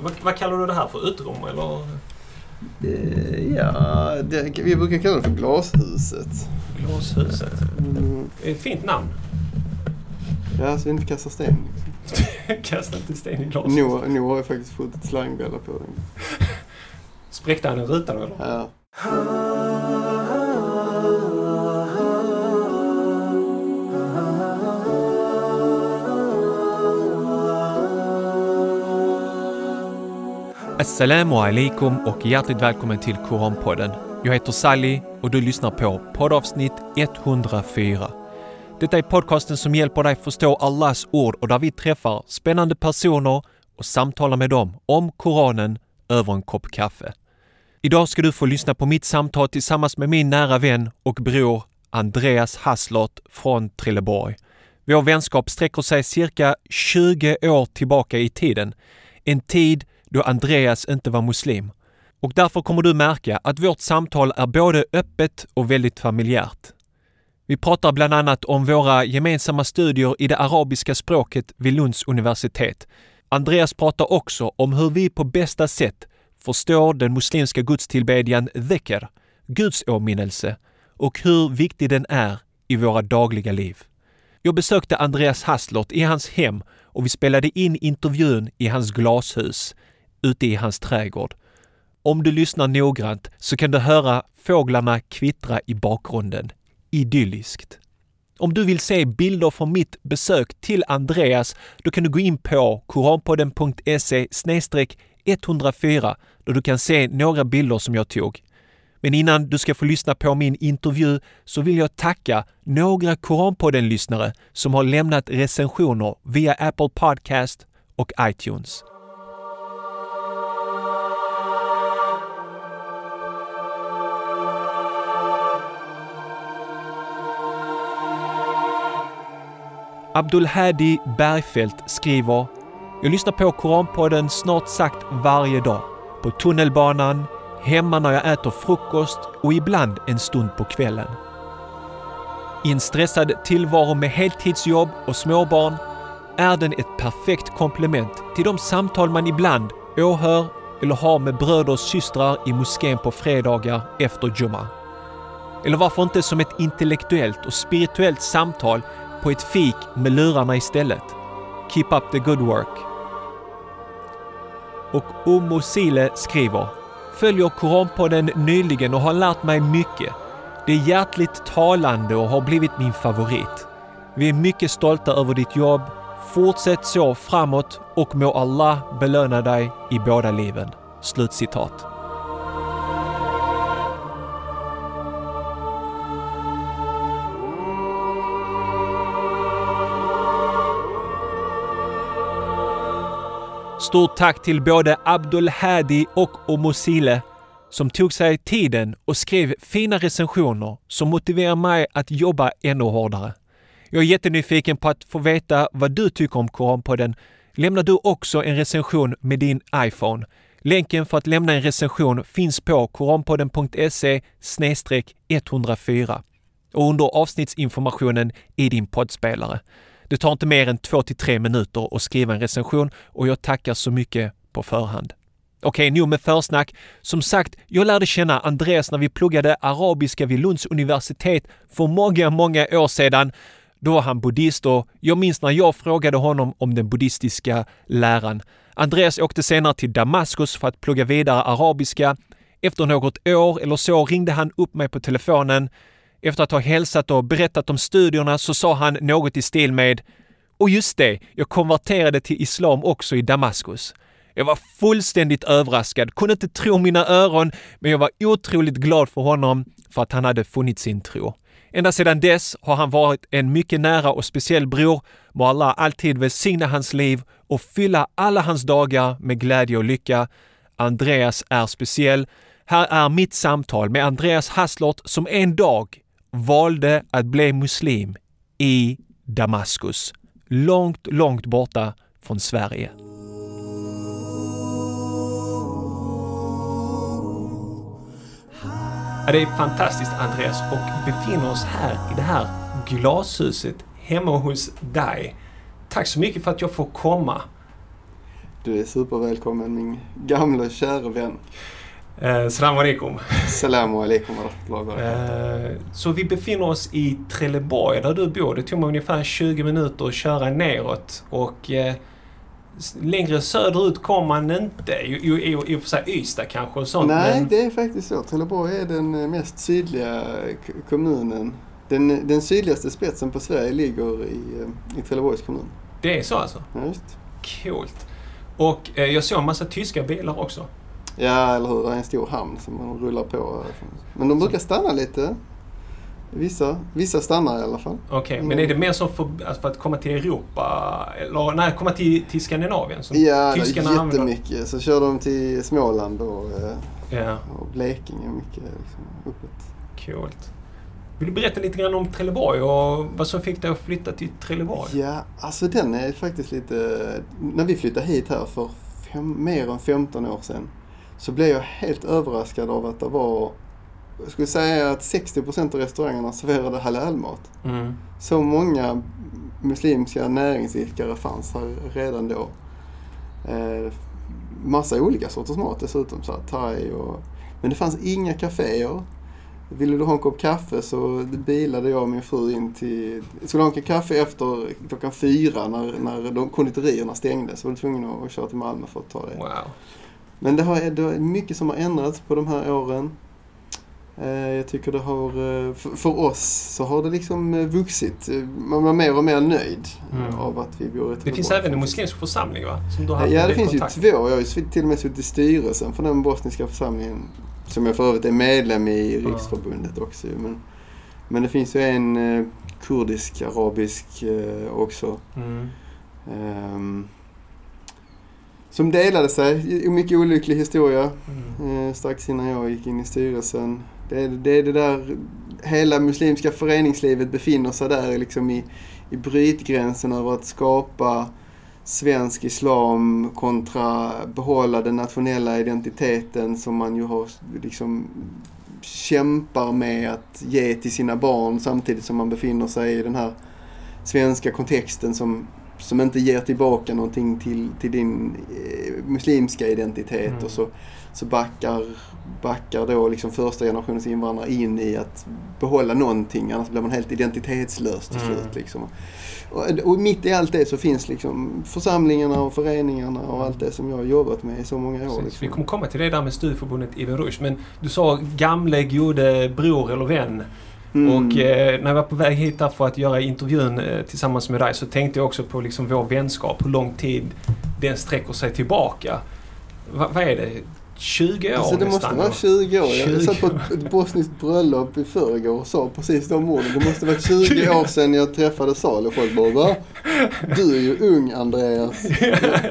Vad, vad kallar du det här för? Uterum eller? Eh, ja, det, vi brukar kalla det för glashuset. Glashuset. Mm, Det är ett fint namn. ja, så vi inte kastar sten. Kasta inte sten i glaset. Nu, nu har jag faktiskt fått ett slangbella på den. Spräckte han en ruta då eller? Ja. Assalamu alaikum och hjärtligt välkommen till Koranpodden. Jag heter Sally och du lyssnar på poddavsnitt 104. Detta är podcasten som hjälper dig förstå Allahs ord och där vi träffar spännande personer och samtalar med dem om Koranen över en kopp kaffe. Idag ska du få lyssna på mitt samtal tillsammans med min nära vän och bror Andreas Hasslott från Trelleborg. Vår vänskap sträcker sig cirka 20 år tillbaka i tiden. En tid då Andreas inte var muslim. Och därför kommer du märka att vårt samtal är både öppet och väldigt familjärt. Vi pratar bland annat om våra gemensamma studier i det arabiska språket vid Lunds universitet. Andreas pratar också om hur vi på bästa sätt förstår den muslimska gudstillbedjan dhikr, Guds åminnelse, och hur viktig den är i våra dagliga liv. Jag besökte Andreas Hasslert i hans hem och vi spelade in intervjun i hans glashus, ute i hans trädgård. Om du lyssnar noggrant så kan du höra fåglarna kvittra i bakgrunden. Idylliskt. Om du vill se bilder från mitt besök till Andreas, då kan du gå in på koranpodden.se 104 då du kan se några bilder som jag tog. Men innan du ska få lyssna på min intervju så vill jag tacka några Koranpodden-lyssnare som har lämnat recensioner via Apple Podcast och iTunes. Abdulhadi Bergfeldt skriver Jag lyssnar på Koranpodden snart sagt varje dag. På tunnelbanan, hemma när jag äter frukost och ibland en stund på kvällen. I en stressad tillvaro med heltidsjobb och småbarn är den ett perfekt komplement till de samtal man ibland åhör eller har med bröder och systrar i moskén på fredagar efter Jumma. Eller varför inte som ett intellektuellt och spirituellt samtal på ett fik med lurarna istället. Keep up the good work. Och Omo Sile skriver Följer Koranpodden nyligen och har lärt mig mycket. Det är hjärtligt talande och har blivit min favorit. Vi är mycket stolta över ditt jobb. Fortsätt så framåt och må Allah belöna dig i båda liven. Slutcitat. Stort tack till både Abdul Hadi och Omosile som tog sig tiden och skrev fina recensioner som motiverar mig att jobba ännu hårdare. Jag är jättenyfiken på att få veta vad du tycker om Koranpodden. Lämnar du också en recension med din iPhone? Länken för att lämna en recension finns på koranpodden.se 104 och under avsnittsinformationen i din poddspelare. Det tar inte mer än 2 till 3 minuter att skriva en recension och jag tackar så mycket på förhand. Okej, nu med försnack. Som sagt, jag lärde känna Andreas när vi pluggade arabiska vid Lunds universitet för många, många år sedan. Då var han buddhist och jag minns när jag frågade honom om den buddhistiska läran. Andreas åkte senare till Damaskus för att plugga vidare arabiska. Efter något år eller så ringde han upp mig på telefonen. Efter att ha hälsat och berättat om studierna så sa han något i stil med Och just det, jag konverterade till islam också i Damaskus. Jag var fullständigt överraskad, kunde inte tro mina öron, men jag var otroligt glad för honom för att han hade funnit sin tro. Ända sedan dess har han varit en mycket nära och speciell bror. Må Allah alltid välsigna hans liv och fylla alla hans dagar med glädje och lycka. Andreas är speciell. Här är mitt samtal med Andreas Hasslott som en dag valde att bli muslim i Damaskus. Långt, långt borta från Sverige. Ja, det är fantastiskt Andreas och befinner oss här i det här glashuset hemma hos dig. Tack så mycket för att jag får komma. Du är supervälkommen min gamla kära vän. Eh, Salam alaikum. Salamu alaikum. Eh, så vi befinner oss i Trelleborg där du bor. Det tog mig ungefär 20 minuter att köra neråt och eh, längre söderut kom man inte. I, och för sig Ystad kanske och sånt. Nej, men det är faktiskt så. Trelleborg är den eh, mest sydliga kommunen. Den, den sydligaste spetsen på Sverige ligger i, i Trelleborgs kommun. det är så alltså. Ja, just. Coolt. Och eh, jag såg en massa tyska bilar också. Ja, eller hur. Det är en stor hamn som man rullar på. Men de brukar stanna lite. Vissa, vissa stannar i alla fall. Okej, men Mm. är det mer som för, alltså för att komma till Europa? Eller nej, komma till, till Skandinavien? Som Ja, tyskarna är använder? jättemycket. Så kör de till Småland och, eh, Ja, och Blekinge mycket liksom, uppåt. coolt. Vill du berätta lite grann om Trelleborg och vad som fick dig att flytta till Trelleborg? Ja, alltså den är faktiskt lite... När vi flyttade hit här för fem, mer än 15 år sedan så blev jag helt överraskad av att det var... Jag skulle säga att 60% av restaurangerna serverade halalmat. Mm. Så många muslimska näringsidkare fanns här redan då. Eh, massa olika sorters mat dessutom, så här, thai och... Men det fanns inga kaféer. Ville du ha en kopp kaffe så bilade jag och min fru in till... Skulle ha en kaffe efter klockan fyra när, när de konditorierna stängde så var du tvungen att köra till Malmö för att ta det. Wow. Men det, har, det är mycket som har ändrats på de här åren. Eh, Jag tycker det har, eh, för, oss så har det liksom eh, vuxit. Man var mer och mer nöjd Mm. av att vi bor i Det finns även en muslimsk församling va? Som du har haft Ja, det finns ju kontakt två. med. Jag har ju till och med suttit i styrelsen för den bosniska församlingen. Som jag för övrigt är medlem i. Riksförbundet också. ju. Men, men det finns ju en kurdisk, arabisk också. Mm. ehm, som delade sig. Mycket olycklig historia. Mm. eh, strax innan jag gick in i styrelsen. Det är det, är det där, hela muslimska föreningslivet befinner sig där liksom i, i brytgränsen över att skapa svensk islam kontra behålla den nationella identiteten som man ju har liksom kämpar med att ge till sina barn samtidigt som man befinner sig i den här svenska kontexten som, som inte ger tillbaka någonting till, till din eh, muslimska identitet Mm. och så, så backar, backar då liksom första generationens invandrare in i att behålla någonting annars blir man helt identitetslös till Mm. slut. Liksom. Och, och mitt i allt det så finns liksom församlingarna och föreningarna och allt det som jag har jobbat med i så många år. Precis. Liksom. Vi kommer komma till det där med studieförbundet Ibn Rushd. Men du sa gamle gode bror eller vän. Mm. Och eh, när jag var på väg hit för att göra intervjun eh, tillsammans med dig så tänkte jag också på liksom vår vänskap. Hur lång tid den sträcker sig tillbaka. Va, vad är det? 20 år Alltså det måste nästan? vara 20 år. Jag 20 satt på ett- bosniskt bröllop i förrgår och sa precis de orden. Det måste vara 20 år sedan jag träffade Sal och folk bara va? Du är ju ung Andreas.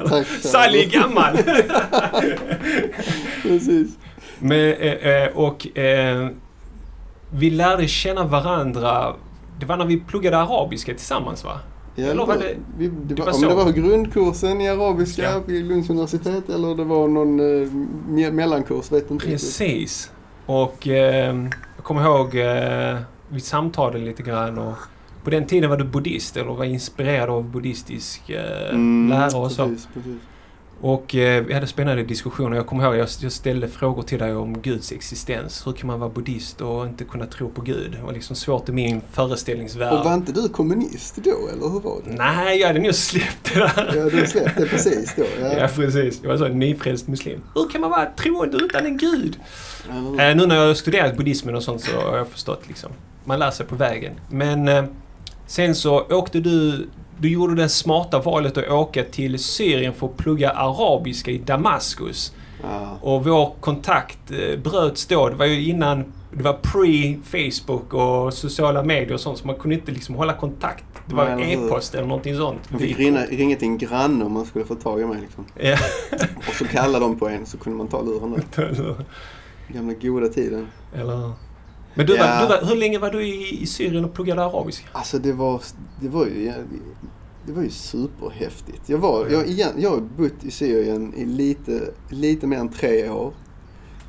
Tack. sa Sally är jag. gammal! Precis. Men, eh, eh, och eh, vi lärde känna varandra. Det var när vi pluggade arabiska tillsammans va? Ja, Eller var det- vi, det, det var, var om så? det var grundkursen i arabiska Ja. vid Lunds universitet eller det var någon eh, me- mellankurs, vet inte. Precis. Och eh, jag kommer ihåg eh, vi samtalade lite grann och på den tiden var du buddhist eller var inspirerad av buddhistisk eh, Mm, lära och så. Precis, precis. Och eh, vi hade spännande diskussioner. Jag kommer ihåg jag, jag ställde frågor till dig om Guds existens. Hur kan man vara buddhist och inte kunna tro på Gud? Det var liksom svårt i min föreställningsvärld. Och var inte du kommunist då eller hur var det? Nej, jag hade nog släppt det där. Ja, du släppte precis då. Ja. Ja, precis. Jag var så en nyfrälst muslim. Hur kan man vara troende utan en gud? Eller- Eh, nu när jag har studerat buddhismen och sånt så har jag förstått liksom. Man lär sig på vägen. Men eh, sen så åkte du... Du gjorde det smarta valet att åka till Syrien för att plugga arabiska i Damaskus. Ja. Och vår kontakt eh, bröts då. Det var ju innan... Det var pre-Facebook och sociala medier och sånt så man kunde inte liksom hålla kontakt. Det var e-post eller någonting sånt. Man fick ringa, ringa till en granne om man skulle få tag i mig. Liksom. Ja. Och så kallade de på en så kunde man ta luren där. Gamla goda tiden. Eller... Men du, Ja. var, du var, hur länge var du i, i Syrien och pluggade arabiska? Alltså det var, det var ju... Det var ju superhäftigt. Jag, var, jag, igen, jag har bott i Syrien i lite, lite mer än tre år.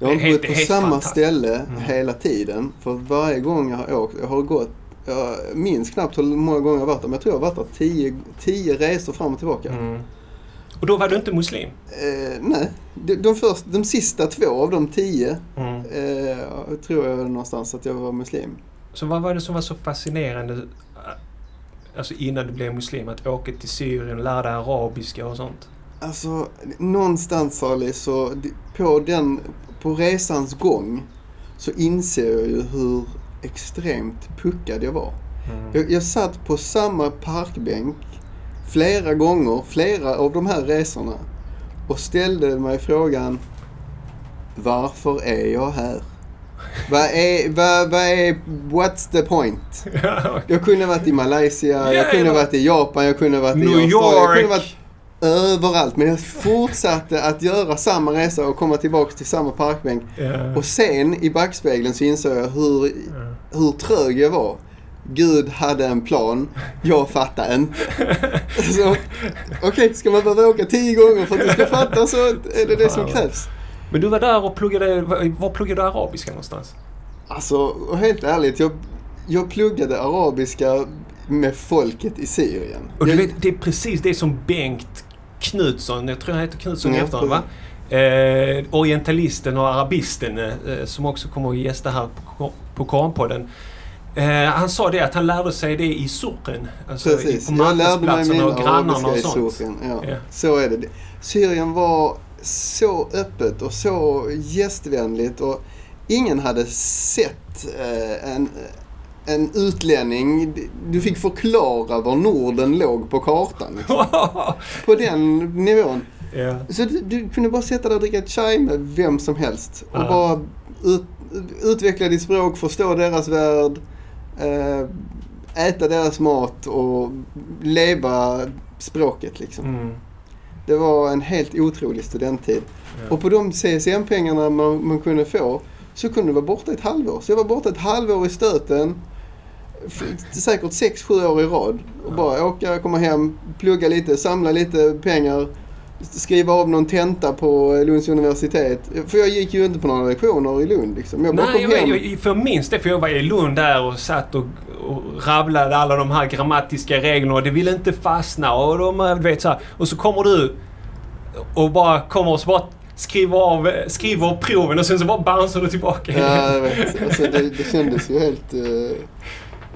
Jag har helt- bott på samma ställe Mm. hela tiden. För varje gång jag har åkt, jag har gått, jag minns knappt hur många gånger jag har varit där, men jag tror jag har varit där tio, tio resor fram och tillbaka. Mm. Och då var du inte muslim? Eh, nej, de, de, först, de sista två av de tio Mm. eh, tror jag någonstans att jag var muslim. Så vad var det som var så fascinerande äh, alltså innan du blev muslim? Att åka till Syrien och lära dig arabiska och sånt? Alltså, någonstans Ali, så på, den, på resans gång så inser jag ju hur extremt puckad jag var. Jag, jag satt på samma parkbänk flera gånger, flera av de här resorna och ställde mig frågan Varför är jag här? Vad är, vad, vad är, what's the point? Jag kunde varit i Malaysia, jag kunde varit i Japan, jag kunde varit i New Australien, jag kunde York! varit överallt. Men jag fortsatte att göra samma resa och komma tillbaka till samma parkbänk. Och sen i backspegeln så insåg jag hur, hur trög jag var. Gud hade en plan, jag fattar inte. Så, Okej, ska man behöva åka tio gånger för att du ska fatta så är det det som krävs. Men du var där och pluggade, var pluggade du arabiska någonstans? Alltså, helt ärligt, jag, jag pluggade arabiska med folket i Syrien. Och du jag, vet, det är precis det som Bengt Knutsson, jag tror han heter Knutsson i Ja, efternamn va? Eh, orientalisten och arabisten eh, som också kommer att gästa här på, på Koranpodden. Eh, han sa det att han lärde sig det i socken. Alltså Precis, i, på jag lärde mig marknadsplatserna min och grannarna och sånt. Syrien. Ja, Ja. Så är det. Syrien var så öppet och så gästvänligt och ingen hade sett eh, en, en utlänning. Du fick förklara var Norden låg på kartan. Liksom. På den nivån. ja. Så du, du kunde bara sätta dig och dricka chai med vem som helst. Och Ja. bara ut, utveckla ditt språk, förstå deras värld, äta deras mat och leva språket liksom. Mm. Det var en helt otrolig studenttid. Ja. Och på de CSN-pengarna man, man kunde få så kunde du vara borta ett halvår. Så jag var borta ett halvår i stöten. Säkert sex sju år i rad. Och bara åka, komma hem, plugga lite, samla lite pengar. Skriva av någon tenta på Lunds universitet. För jag gick ju inte på några lektioner i Lund liksom. Jag bara Nej, kom hem. jag, jag, för jag minns det för jag var i Lund där och satt och, och rabblade alla de här grammatiska reglerna och det ville inte fastna och de, eh, vet så här. Och så kommer du och bara kommer och så bara skriver av, skriver av proven och sen så bara bouncear du tillbaka. Ja, jag vet. Alltså, det, det kändes ju helt... eh,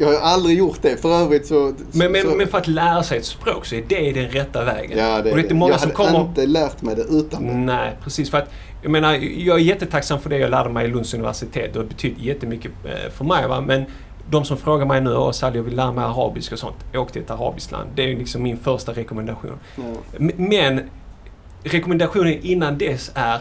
jag har aldrig gjort det. För övrigt så... Men, men, så, men för att lära sig ett språk så är det den rätta vägen. Ja, det, och det är många jag som hade kommer... inte lärt mig det utan det. Nej, precis. För att, jag menar, jag är jättetacksam för det jag lärde mig i Lunds universitet. Det betytt jättemycket eh, för mig. Va? Men de som frågar mig nu, åh Sally jag vill lära mig arabiska och sånt. Åk till ett arabiskt land. Det är liksom min första rekommendation. Ja. M- Men rekommendationen innan dess är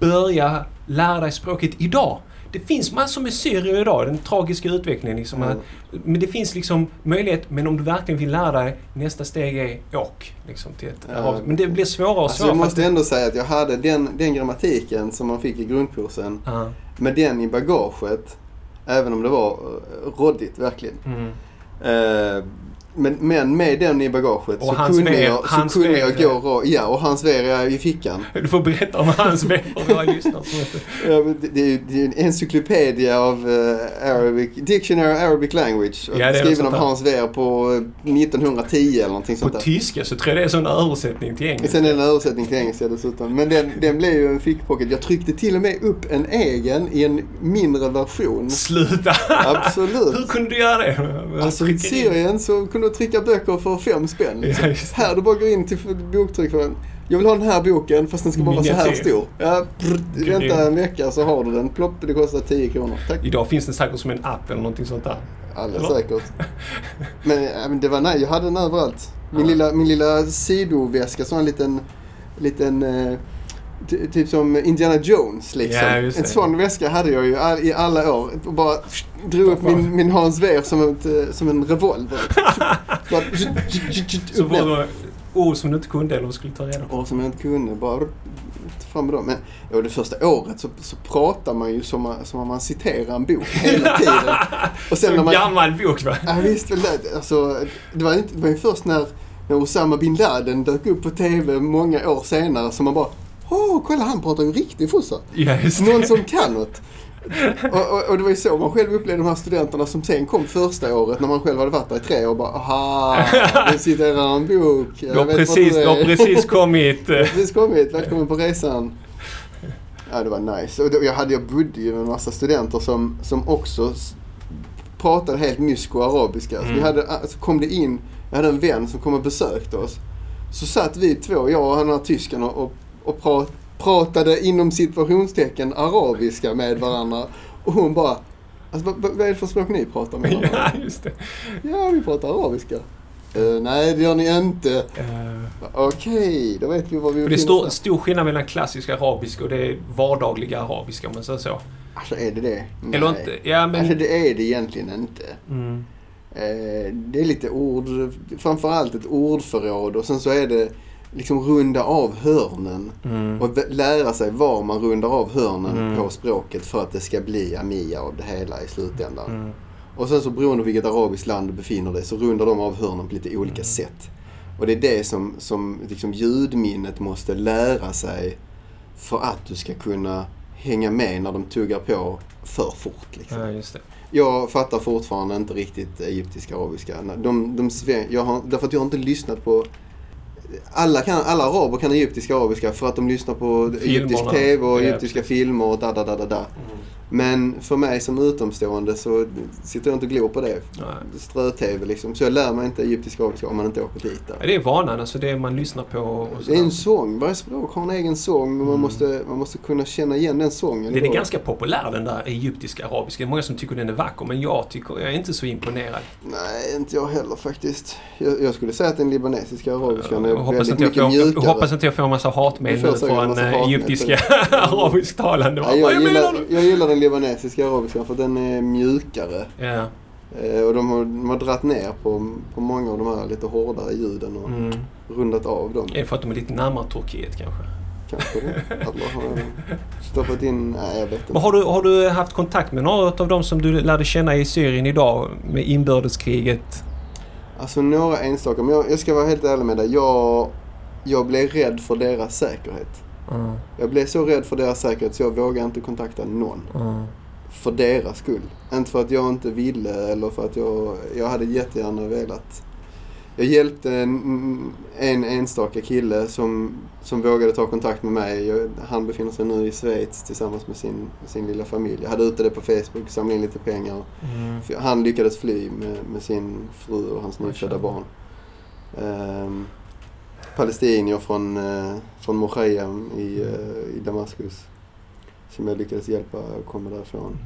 börja lära dig språket idag. Det finns massor med syrier idag, den tragiska utvecklingen. Liksom, Mm. Men det finns liksom möjlighet, men om du verkligen vill lära dig, nästa steg är åk. Liksom, till ett Ja. arabiskt. Men det blir svårare och Alltså svårare. jag för måste ändå säga att jag hade den, den grammatiken som man fick i grundkursen Ja. med den i bagaget. Även om det var uh, råddigt verkligen. Mm. Eh, men, men med den i bagaget Och så hans kunde, ver- jag, så hans kunde jag gå rakt. Ja, och hans ver i fickan. Du får berätta om hans vän för våra lyssnare. som inte- Ja, det, är det är en encyklopedia av eh, Arabic, Dictionary of Arabic Language. Ja, skriven av. Hans Ver på eh, 1910 eller någonting På sånt där. tyska så tror jag det är en sån översättning till engelska. Sen är det en översättning till engelska dessutom. Men den, den blev ju en fickpocket. Jag tryckte till och med upp en egen i en mindre version. Sluta! Hur Absolut. kunde du göra det? Alltså i Syrien så kunde du trycka böcker för fem spänn. Liksom. Ja. Här du bara går in till boktryck för en. Jag vill ha den här boken fast den ska bara vara så här stor. Ja, Grymt. vänta en vecka så har du den. Plopp, det kostar 10 kronor. Tack. Idag finns den säkert som en app eller någonting sånt där. Alldeles Eller? säkert. Men, det var nej, jag hade den överallt. Min, Ja. lilla, min lilla sidoväska, sån liten, liten eh, typ som Indiana Jones liksom. Ja, en sån väska hade jag ju all, i alla år. Och bara drog upp min, min Hans Ver som, ett, eh, som en revolver. bara, Så var det ord som du inte kunde eller skulle ta reda på. Och som jag inte kunde. Bara fram med dem. Men ja, det första året så, så pratar man ju som, som om man citerar en bok hela tiden. Och sen en man, gammal bok va? Ja visst väl det. Alltså, det, var inte, det var ju först när, när Osama bin Laden dök upp på TV många år senare som man bara Åh, kolla han pratar ju riktig fossa. Ja. Någon som kan något. Och, och, och det var ju så man själv upplevde de här studenterna som sen kom första året när man själv hade varit där i tre år och bara aha, nu i en bok. Du Jag har vet precis, du har precis kommit. Har precis kommit, välkommen på resan. Ja, det var nice. Och då, jag, hade, jag bodde ju med en massa studenter som, som också pratade helt mysko arabiska. Så vi Mm. hade, alltså kom det in, jag hade en vän som kom och besökte oss. Så satt vi två, jag och den här tysken och, och, och pra, pratade inom situationstecken arabiska med varandra. Och hon bara, alltså, vad, vad är det för språk ni pratar med varandra? ja, just det. ja, vi pratar arabiska. "Eh, nej, det gör ni inte. Eh, Okej, då vet vi vad vi det är stor, skillnad mellan klassisk arabiska och det vardagliga arabiska om man säger så. Alltså är det det? Eller Nej. inte? Ja, men... Alltså det är det egentligen inte. Mm. Eh, det är lite ord, framförallt ett ordförråd och sen så är det liksom runda av hörnen. Mm. Och lära sig var man rundar av hörnen Mm. på språket för att det ska bli amia av det hela i slutändan. Mm. Och sen så beroende på vilket arabiskt land du befinner dig så rundar de av hörnen på lite olika Mm. sätt. Och det är det som, som liksom ljudminnet måste lära sig för att du ska kunna hänga med när de tuggar på för fort. Liksom. Ja, just det. Jag fattar fortfarande inte riktigt egyptisk arabiska. De, de, jag har, därför att jag har inte lyssnat på alla, kan, alla araber kan egyptisk arabiska för att de lyssnar på egyptisk Filmerna. TV och egyptiska filmer och da, da, da, da, da. Men för mig som utomstående så sitter jag inte och glor på det. Strö-TV liksom. Så jag lär mig inte egyptisk arabiska om man inte åker dit där. det är vanan, alltså det man lyssnar på. Och Det är en sång. Varje språk har en egen sång och man, Mm. måste, man måste kunna känna igen den sången. Den är då. ganska populär den där egyptiska arabiska. Det är många som tycker den är vacker men jag tycker, jag är inte så imponerad. Nej, inte jag heller faktiskt. Jag, jag skulle säga att den libanesiska arabiskan är Jag hoppas, väldigt mycket får, jag mjukare. hoppas inte jag får en massa hatmejl nu från eh, egyptiska för arabisktalande. Jag, jag gillar den libanesiska arabiskan för den är mjukare. Eh, och de har, de har dratt ner på, på många av de här lite hårdare ljuden och Mm. rundat av dem. Är det för att de är lite närmare Turkiet kanske? Kanske det. Allah har stoppat in... Nej, jag vet inte. Men har, du, har du haft kontakt med några av dem som du lärde känna i Syrien idag med inbördeskriget? Alltså några enstaka. Men jag, jag ska vara helt ärlig med dig. Jag, jag blev rädd för deras säkerhet. Mm. Jag blev så rädd för deras säkerhet så jag vågade inte kontakta någon. Mm. För deras skull. Inte för att jag inte ville eller för att jag, jag hade jättegärna velat. Jag hjälpte en, en enstaka kille som, som vågade ta kontakt med mig. Jag, han befinner sig nu i Schweiz tillsammans med sin, sin lilla familj. Jag hade ute det på Facebook, samlade in lite pengar. Mm. Han lyckades fly med, med sin fru och hans nyfödda barn. Ehm, palestinier från, uh, från Mokhayam i, eh, i Damaskus. Som jag lyckades hjälpa att komma därifrån.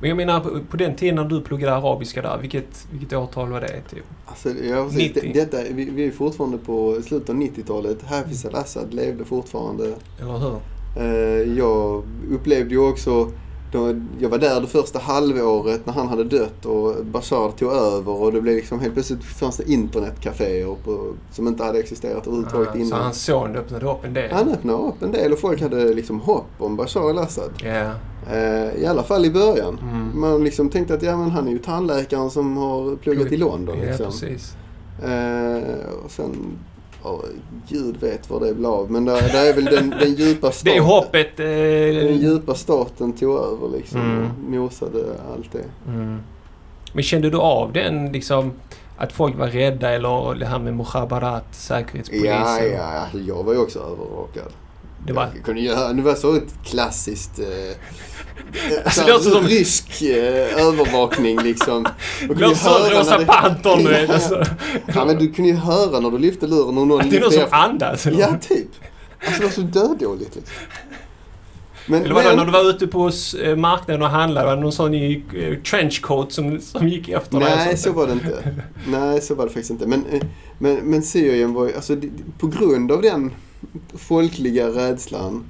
Men jag menar på, på den tiden när du pluggade arabiska där, vilket, vilket årtal var det? Typ? Alltså, ja, precis. 90. Det, detta, vi, vi är fortfarande på slutet av 90-talet. Hafiz al-Assad levde fortfarande. Eller hur? Eh, jag upplevde ju också, då, jag var där det första halvåret när han hade dött och Bashar tog över och det blev liksom helt plötsligt fanns det internetcaféer på, som inte hade existerat överhuvudtaget Ja, så innan. hans son öppnade upp en del? Han öppnade upp en del och folk hade liksom hopp om Bashar al-Assad. Ja. Eh, I alla fall i början. Mm. Man liksom tänkte att ja, men han är ju tandläkaren som har pluggat i London. Ja, Liksom. precis. Eh, och sen, ja, gud vet vad det blev av. Men där, där är väl den, den djupa staten. Det är hoppet. Den Eh, djupa staten tog över liksom. Mm. och Nosade allt det. mm. Men kände du av den liksom att folk var rädda eller det här med mukhabarat, säkerhetspolisen? Ja, ja, jag var ju också övervakad. Det var, Jag kunde göra, det var så ett klassiskt... Eh, Alltså, så det låter som- rysk eh, övervakning liksom. Det låter som Rosa det- Pantern du vet. Ja, Alltså. Ja, men du kunde ju höra när du lyfte luren och någon Att det är någon som andas. eller? Ja, typ. Alltså det var så dödåligt liksom. Men, Eller var det men- när du var ute på eh, marknaden och handlade? Var det någon sån i eh, trenchcoat som, som gick efter dig? Nej, så var det inte. Nej, så var det faktiskt inte. Men, eh, men, men Syrien var ju, alltså på grund av den folkliga rädslan,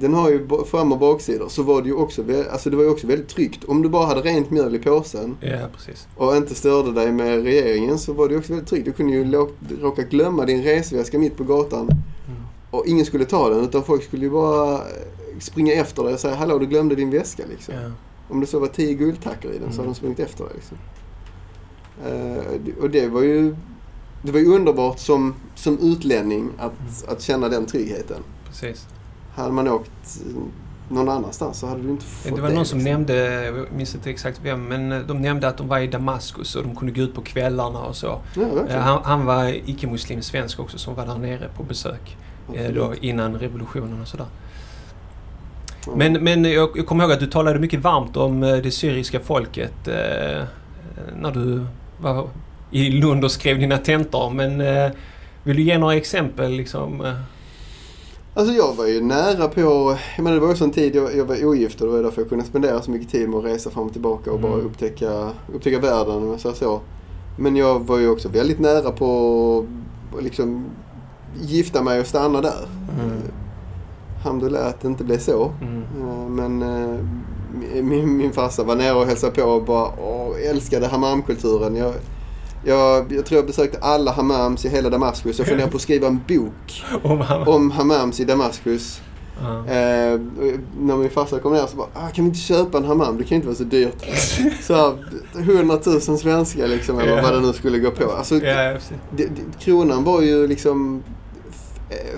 den har ju fram och baksidor, så var det ju också, alltså det var ju också väldigt tryggt. Om du bara hade rent mjöl i påsen Ja, precis. och inte störde dig med regeringen så var det ju också väldigt tryggt. Du kunde ju lå- råka glömma din resväska mitt på gatan och ingen skulle ta den utan folk skulle ju bara eh, springa efter dig och säga hallå du glömde din väska liksom. Ja. Om det så var tio guldtackor i den så hade Mm. de sprungit efter dig. Liksom. Eh, och det var ju det var ju underbart som, som utlänning att, Mm. att känna den tryggheten. Precis. Hade man åkt någon annanstans så hade du inte fått Det var någon som liksom. nämnde, jag minns inte exakt vem, men eh, de nämnde att de var i Damaskus och de kunde gå ut på kvällarna och så. Ja, Eh. Han, han var icke-muslim svensk också som var där nere på besök. eh, Då, innan revolutionen och sådär. Ja. Men, men jag, jag kommer ihåg att du talade mycket varmt om det syriska folket eh, när du var i Lund och skrev dina tentor. Men eh, vill du ge några exempel liksom? eh? Alltså jag var ju nära på, jag menar det var också en tid jag, jag var ogift och det var därför jag kunde spendera så mycket tid med att resa fram och tillbaka och bara Mm. upptäcka, upptäcka världen jag säger så. Men jag var ju också väldigt nära på att liksom gifta mig och stanna där. Mm. Alhamdulillah att det inte blev så. Mm. Eh, Men eh, min, min farsa var nere och hälsade på och bara åh, älskade hammamkulturen. Jag, jag, jag tror jag besökte alla hammams i hela Damaskus. Jag funderar på att skriva en bok Om han- om hammams i Damaskus. Ja. Eh, när min farsa kom ner så bara, ah, kan vi inte köpa en hammam? Det kan inte vara så dyrt. Så här, 100 000 svenskar liksom, eller Ja. vad det nu skulle gå på. Alltså, det, kronan var ju liksom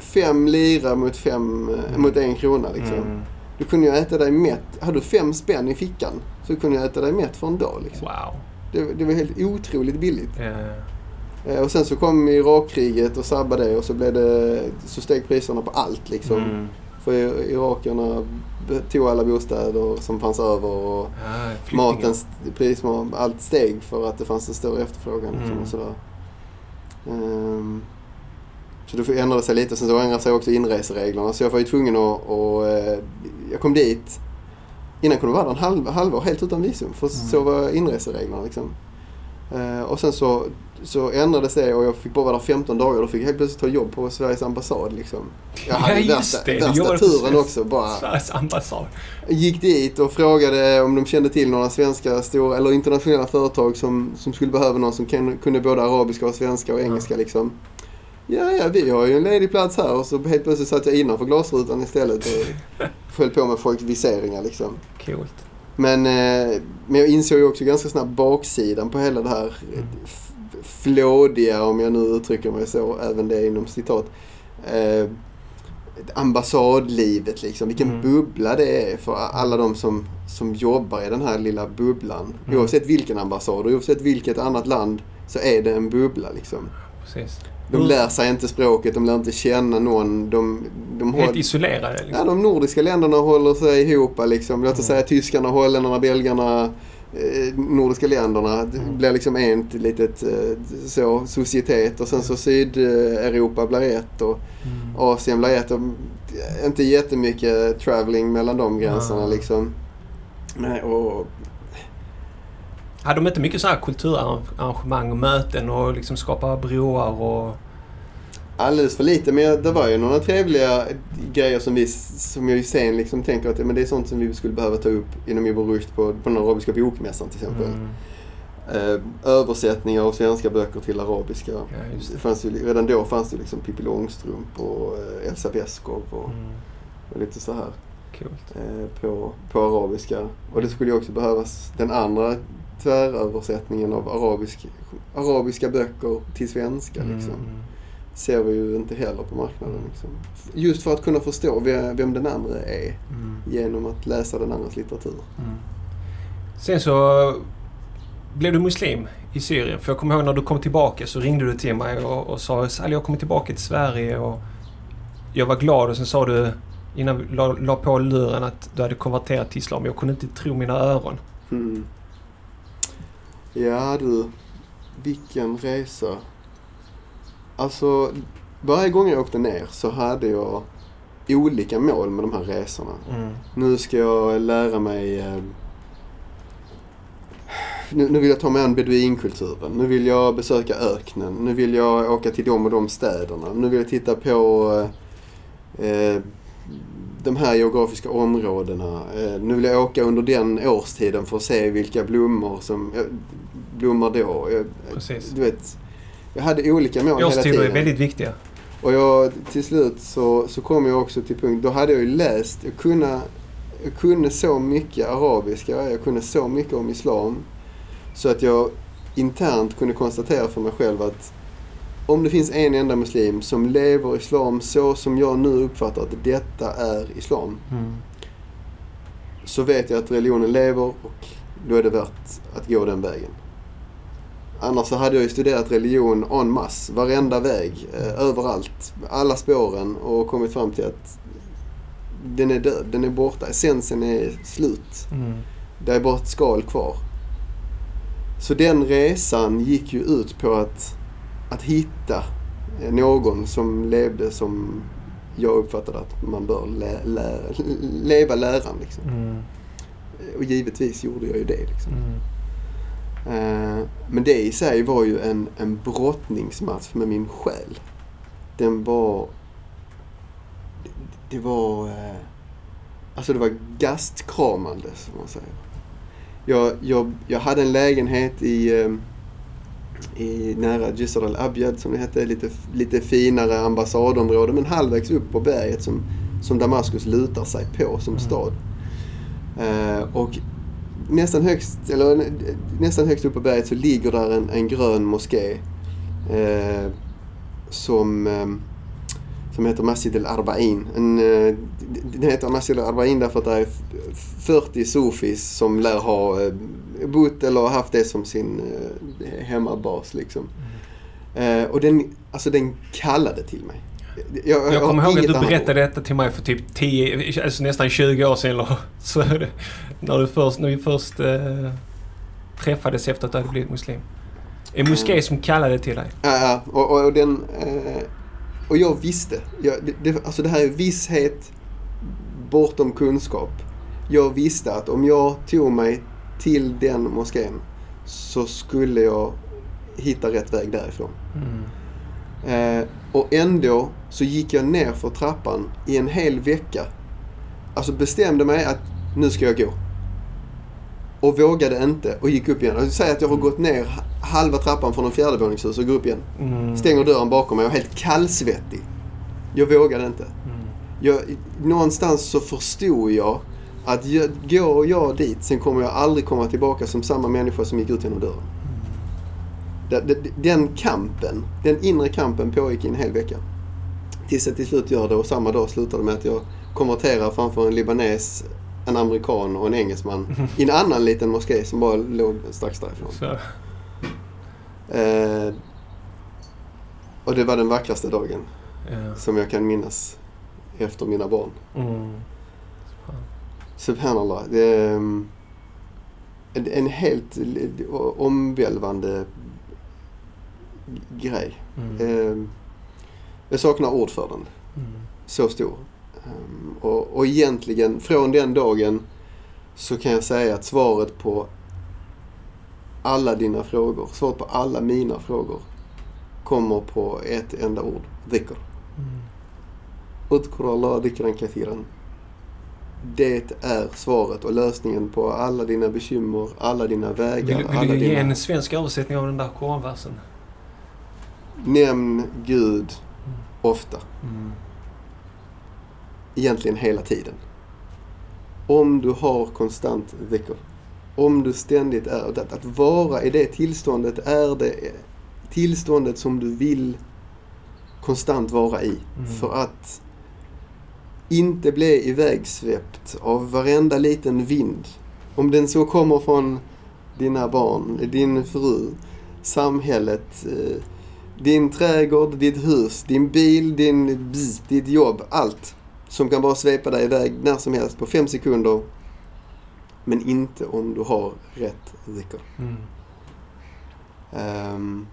fem lira mot, fem, eh, mot en krona liksom. Mm. Du kunde ju äta dig mätt. Hade du fem spänn i fickan så kunde du äta dig mätt för en dag. Liksom. Wow. Det, det var helt otroligt billigt. Eh, och sen så kom Irakkriget och sabbade det och så, blev det, så steg priserna på allt. Liksom. Mm. För irakerna tog alla bostäder som fanns över och flyktingar. matens pris, allt steg för att det fanns en större efterfrågan. Liksom, Mm. och sådär. Ehm, så det ändrade sig lite. Sen så ändrade sig också inresereglerna. Så jag var ju tvungen att... Och, eh, jag kom dit. Innan kunde jag vara där en halv, halvår helt utan visum. För Mm. så var inresereglerna liksom. Eh, och sen så, så ändrades det och jag fick bara vara där 15 dagar. Då fick jag helt plötsligt ta jobb på Sveriges ambassad. Liksom. Jag hade Ja, just värsta, det. Du värsta turen också. Bara, Sveriges ambassad. gick dit och frågade om de kände till några svenska stora eller internationella företag som, som skulle behöva någon som kunde både arabiska och svenska och engelska liksom. Ja, ja, vi har ju en ledig plats här och så helt plötsligt satt jag innanför glasrutan istället och höll på med folks viseringar liksom. Coolt. Men, eh, men jag insåg ju också ganska snabbt baksidan på hela det här Mm. flådiga, om jag nu uttrycker mig så, även det inom citat. Eh, ambassadlivet liksom, vilken Mm. bubbla det är för alla de som, som jobbar i den här lilla bubblan. Mm. Oavsett vilken ambassad och oavsett vilket annat land så är det en bubbla liksom. Precis. De Mm. lär sig inte språket, de lär inte känna någon. De, de Helt håller- isolerade Ja, liksom. de nordiska länderna håller sig ihop. Liksom. Låt oss Mm. säga tyskarna, holländarna, belgarna, eh, nordiska länderna. Det Mm. blir liksom ett litet eh, så, societet och sen så Sydeuropa blir ett och Mm. Asien blir ett. Och, inte jättemycket traveling mellan de gränserna Ja. liksom. Nej, och, Hade de inte mycket så här kulturarrangemang och möten och liksom skapa broar och... Alldeles för lite, men det var ju några trevliga grejer som, vi, som jag ju sen liksom tänker att men det är sånt som vi skulle behöva ta upp inom Ibn Rushd på, på den arabiska bokmässan till exempel. Mm. Eh, översättningar av svenska böcker till arabiska. Ja, det det. fanns ju, redan då fanns det liksom Pippi Långstrump och eh, Elsa Beskow och, Mm. och lite så här Coolt. eh, på, på arabiska. Och det skulle ju också behövas den andra tväröversättningen av arabisk, arabiska böcker till svenska. Mm. Liksom. Ser vi ju inte heller på marknaden. Liksom. Just för att kunna förstå vem, vem den andra är Mm. genom att läsa den andras litteratur. Mm. Sen så blev du muslim i Syrien. För jag kommer ihåg när du kom tillbaka så ringde du till mig och, och sa att jag kommer tillbaka till Sverige. Och jag var glad och sen sa du innan vi la, la på luren att du hade konverterat till islam. Jag kunde inte tro mina öron. Mm. Ja du, vilken resa. Alltså, varje gång jag åkte ner så hade jag olika mål med de här resorna. Mm. Nu ska jag lära mig... Eh, nu, nu vill jag ta mig an beduinkulturen. Nu vill jag besöka öknen. Nu vill jag åka till de och de städerna. Nu vill jag titta på eh, eh, de här geografiska områdena. Eh, nu vill jag åka under den årstiden för att se vilka blommor som eh, blommar då. Jag, Precis. du vet, jag hade olika mål hela Årstider tiden. är väldigt viktiga. Och jag, till slut så, så kom jag också till punkt, då hade jag ju läst, jag kunde, jag kunde så mycket arabiska, jag kunde så mycket om islam. Så att jag internt kunde konstatera för mig själv att om det finns en enda muslim som lever islam så som jag nu uppfattar att detta är islam. Mm. så vet jag att religionen lever och då är det värt att gå den vägen. Annars så hade jag ju studerat religion en masse, varenda väg, eh, överallt, alla spåren och kommit fram till att den är död, den är borta, essensen är slut. Mm. Det är bara ett skal kvar. Så den resan gick ju ut på att, att hitta någon som levde som jag uppfattade att man bör lä, lä, leva läran. Liksom. Mm. Och givetvis gjorde jag ju det. Liksom. Mm. Eh, men det i sig var ju en, en brottningsmatch med min själ. Den var... Det, det var... eh, Alltså det var gastkramande, som man säger. Jag, jag, jag hade en lägenhet i, eh, i nära Jisr al-Abyad, som det hette. Lite, lite finare ambassadområde, men halvvägs upp på berget som, som Damaskus lutar sig på som Mm. stad. Eh, och nästan högst, eller nä- nästan högst upp på berget så ligger där en, en grön moské. Eh, som, eh, som heter Masjid al-Arba'in. Eh, Den heter Masjid al-Arba'in därför att det är f- 40 sufis som lär ha eh, bott eller haft det som sin eh, hemmabas. Liksom. Eh, och den, alltså den kallade till mig. Jag, Jag kommer ihåg att du berättade detta till mig för typ 10, alltså nästan 20 år sedan så. När, du först, när vi först eh, träffades efter att du hade blivit muslim. En moské som kallade till dig. Ja, ja. Och, och, och den... Eh, och jag visste. Jag, det, alltså det här är visshet bortom kunskap. Jag visste att om jag tog mig till den moskén så skulle jag hitta rätt väg därifrån. Mm. Eh, och ändå så gick jag ner för trappan i en hel vecka. Alltså bestämde mig att nu ska jag gå. Och vågade inte och gick upp igen. Och säg att jag har gått ner halva trappan från en fjärdevåningshus och går upp igen. Mm. Stänger dörren bakom mig och är helt kallsvettig. Jag vågade inte. Mm. Jag, någonstans så förstod jag att går jag dit, sen kommer jag aldrig komma tillbaka som samma människa som gick ut genom dörren. Den, kampen, den inre kampen pågick i en hel vecka. Tills jag till slut gör det och samma dag slutar det med att jag konverterar framför en libanes, en amerikan och en engelsman i en annan liten moské som bara låg strax därifrån. Så. Eh, och det var den vackraste dagen Ja. som jag kan minnas efter mina barn. Mm. Subhanallah. Det är um, en, en helt omvälvande grej. Mm. Eh, jag saknar ord för den. Mm. Så stor. Um, och, och egentligen från den dagen så kan jag säga att svaret på alla dina frågor, svaret på alla mina frågor kommer på ett enda ord. Dhikr. Mm. Udkur Allah dhikran kathiran. Det är svaret och lösningen på alla dina bekymmer, alla dina vägar, Vill, vill alla du ge dina... en svensk översättning av den där koranversen? Nämn Gud ofta. Mm. Egentligen hela tiden. Om du har konstant dhikr. Om du ständigt är... Att, att vara i det tillståndet är det tillståndet som du vill konstant vara i. Mm. För att inte bli ivägsvept av varenda liten vind. Om den så kommer från dina barn, din fru, samhället, eh, din trädgård, ditt hus, din bil, din ditt jobb, allt. Som kan bara svepa dig iväg när som helst på fem sekunder. Men inte om du har rätt dhikr. Mm. Ehm,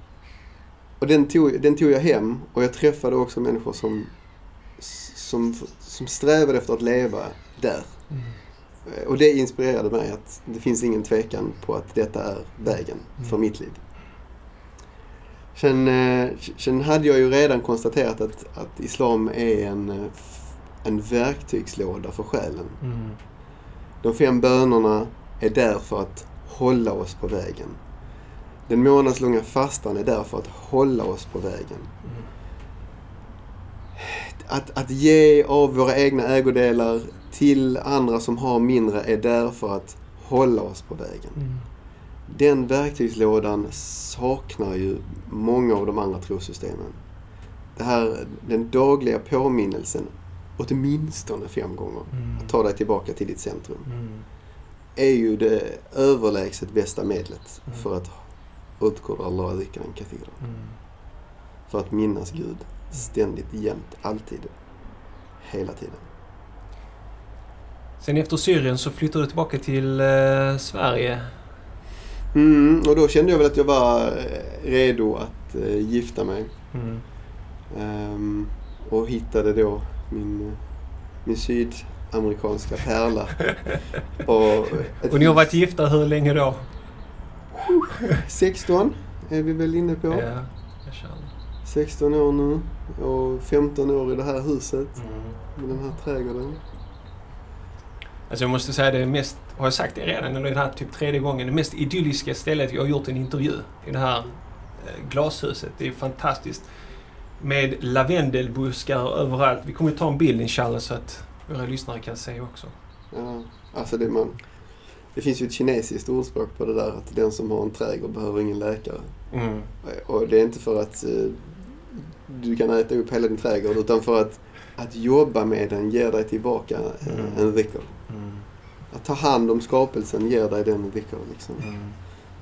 och den tog, den tog jag hem och jag träffade också människor som, som, som strävade efter att leva där. Mm. Och det inspirerade mig att det finns ingen tvekan på att detta är vägen för Mm. mitt liv. Sen, eh, sen hade jag ju redan konstaterat att, att islam är en, eh, en verktygslåda för själen. Mm. De fem bönerna är där för att hålla oss på vägen. Den månadslånga fastan är där för att hålla oss på vägen. Mm. Att, att ge av våra egna ägodelar till andra som har mindre är där för att hålla oss på vägen. Mm. Den verktygslådan saknar ju många av de andra trossystemen. Det här, den dagliga påminnelsen åtminstone fem gånger Mm. att ta dig tillbaka till ditt centrum Mm. är ju det överlägset bästa medlet Mm. för att utgårda Allah dhikran kathira. Mm. För att minnas Gud ständigt, jämt, alltid. Hela tiden. Sen efter Syrien så flyttade du tillbaka till eh, Sverige. Mm, och då kände jag väl att jag var eh, redo att eh, gifta mig. Mm. Ehm, och hittade då min, eh, min sydamerikanska pärla. och ett Och ni har varit gifta hur länge då? 16 är vi väl inne på. Ja, jag känner. 16 år nu och 15 år i det här huset Mm. med den här trädgården. Alltså jag måste säga det mest, har jag sagt det redan eller är det här typ tredje gången, det mest idylliska stället jag har gjort en intervju. I det här eh, glashuset. Det är fantastiskt. Med lavendelbuskar överallt. Vi kommer ta en bild inshallah så att våra lyssnare kan se också. Ja, alltså det, man, det finns ju ett kinesiskt ordspråk på det där att den som har en trädgård behöver ingen läkare. Mm. Och det är inte för att eh, du kan äta upp hela din trädgård utan för att, att jobba med den ger dig tillbaka eh, Mm. en dhikr. Mm. Att ta hand om skapelsen ger dig den dhikr liksom. Mm.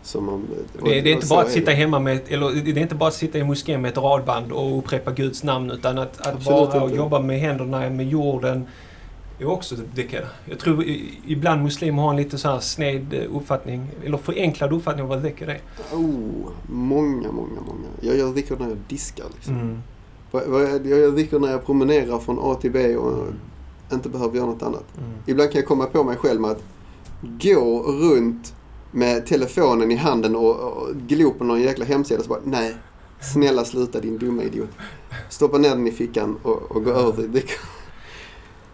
Som man, och- Det, det är och inte så bara att är sitta det. hemma med, eller det är inte bara att sitta i moskén med ett radband och upprepa Guds namn utan att, att Absolut vara och inte. jobba med händerna, med jorden. Är också dhikr. Jag tror ibland muslimer har en lite så här sned eh, uppfattning, eller förenklad uppfattning om vad dhikr är. Oh, många, många, många. Jag gör dhikr när jag diskar liksom. Mm. Jag gör dhikr när jag promenerar från A till B och inte behöver göra något annat. Mm. Ibland kan jag komma på mig själv med att gå runt med telefonen i handen och, och glo på någon jäkla hemsida så bara nej. Snälla sluta din dumma idiot. Stoppa ner den i fickan och, och gå över till dhikr.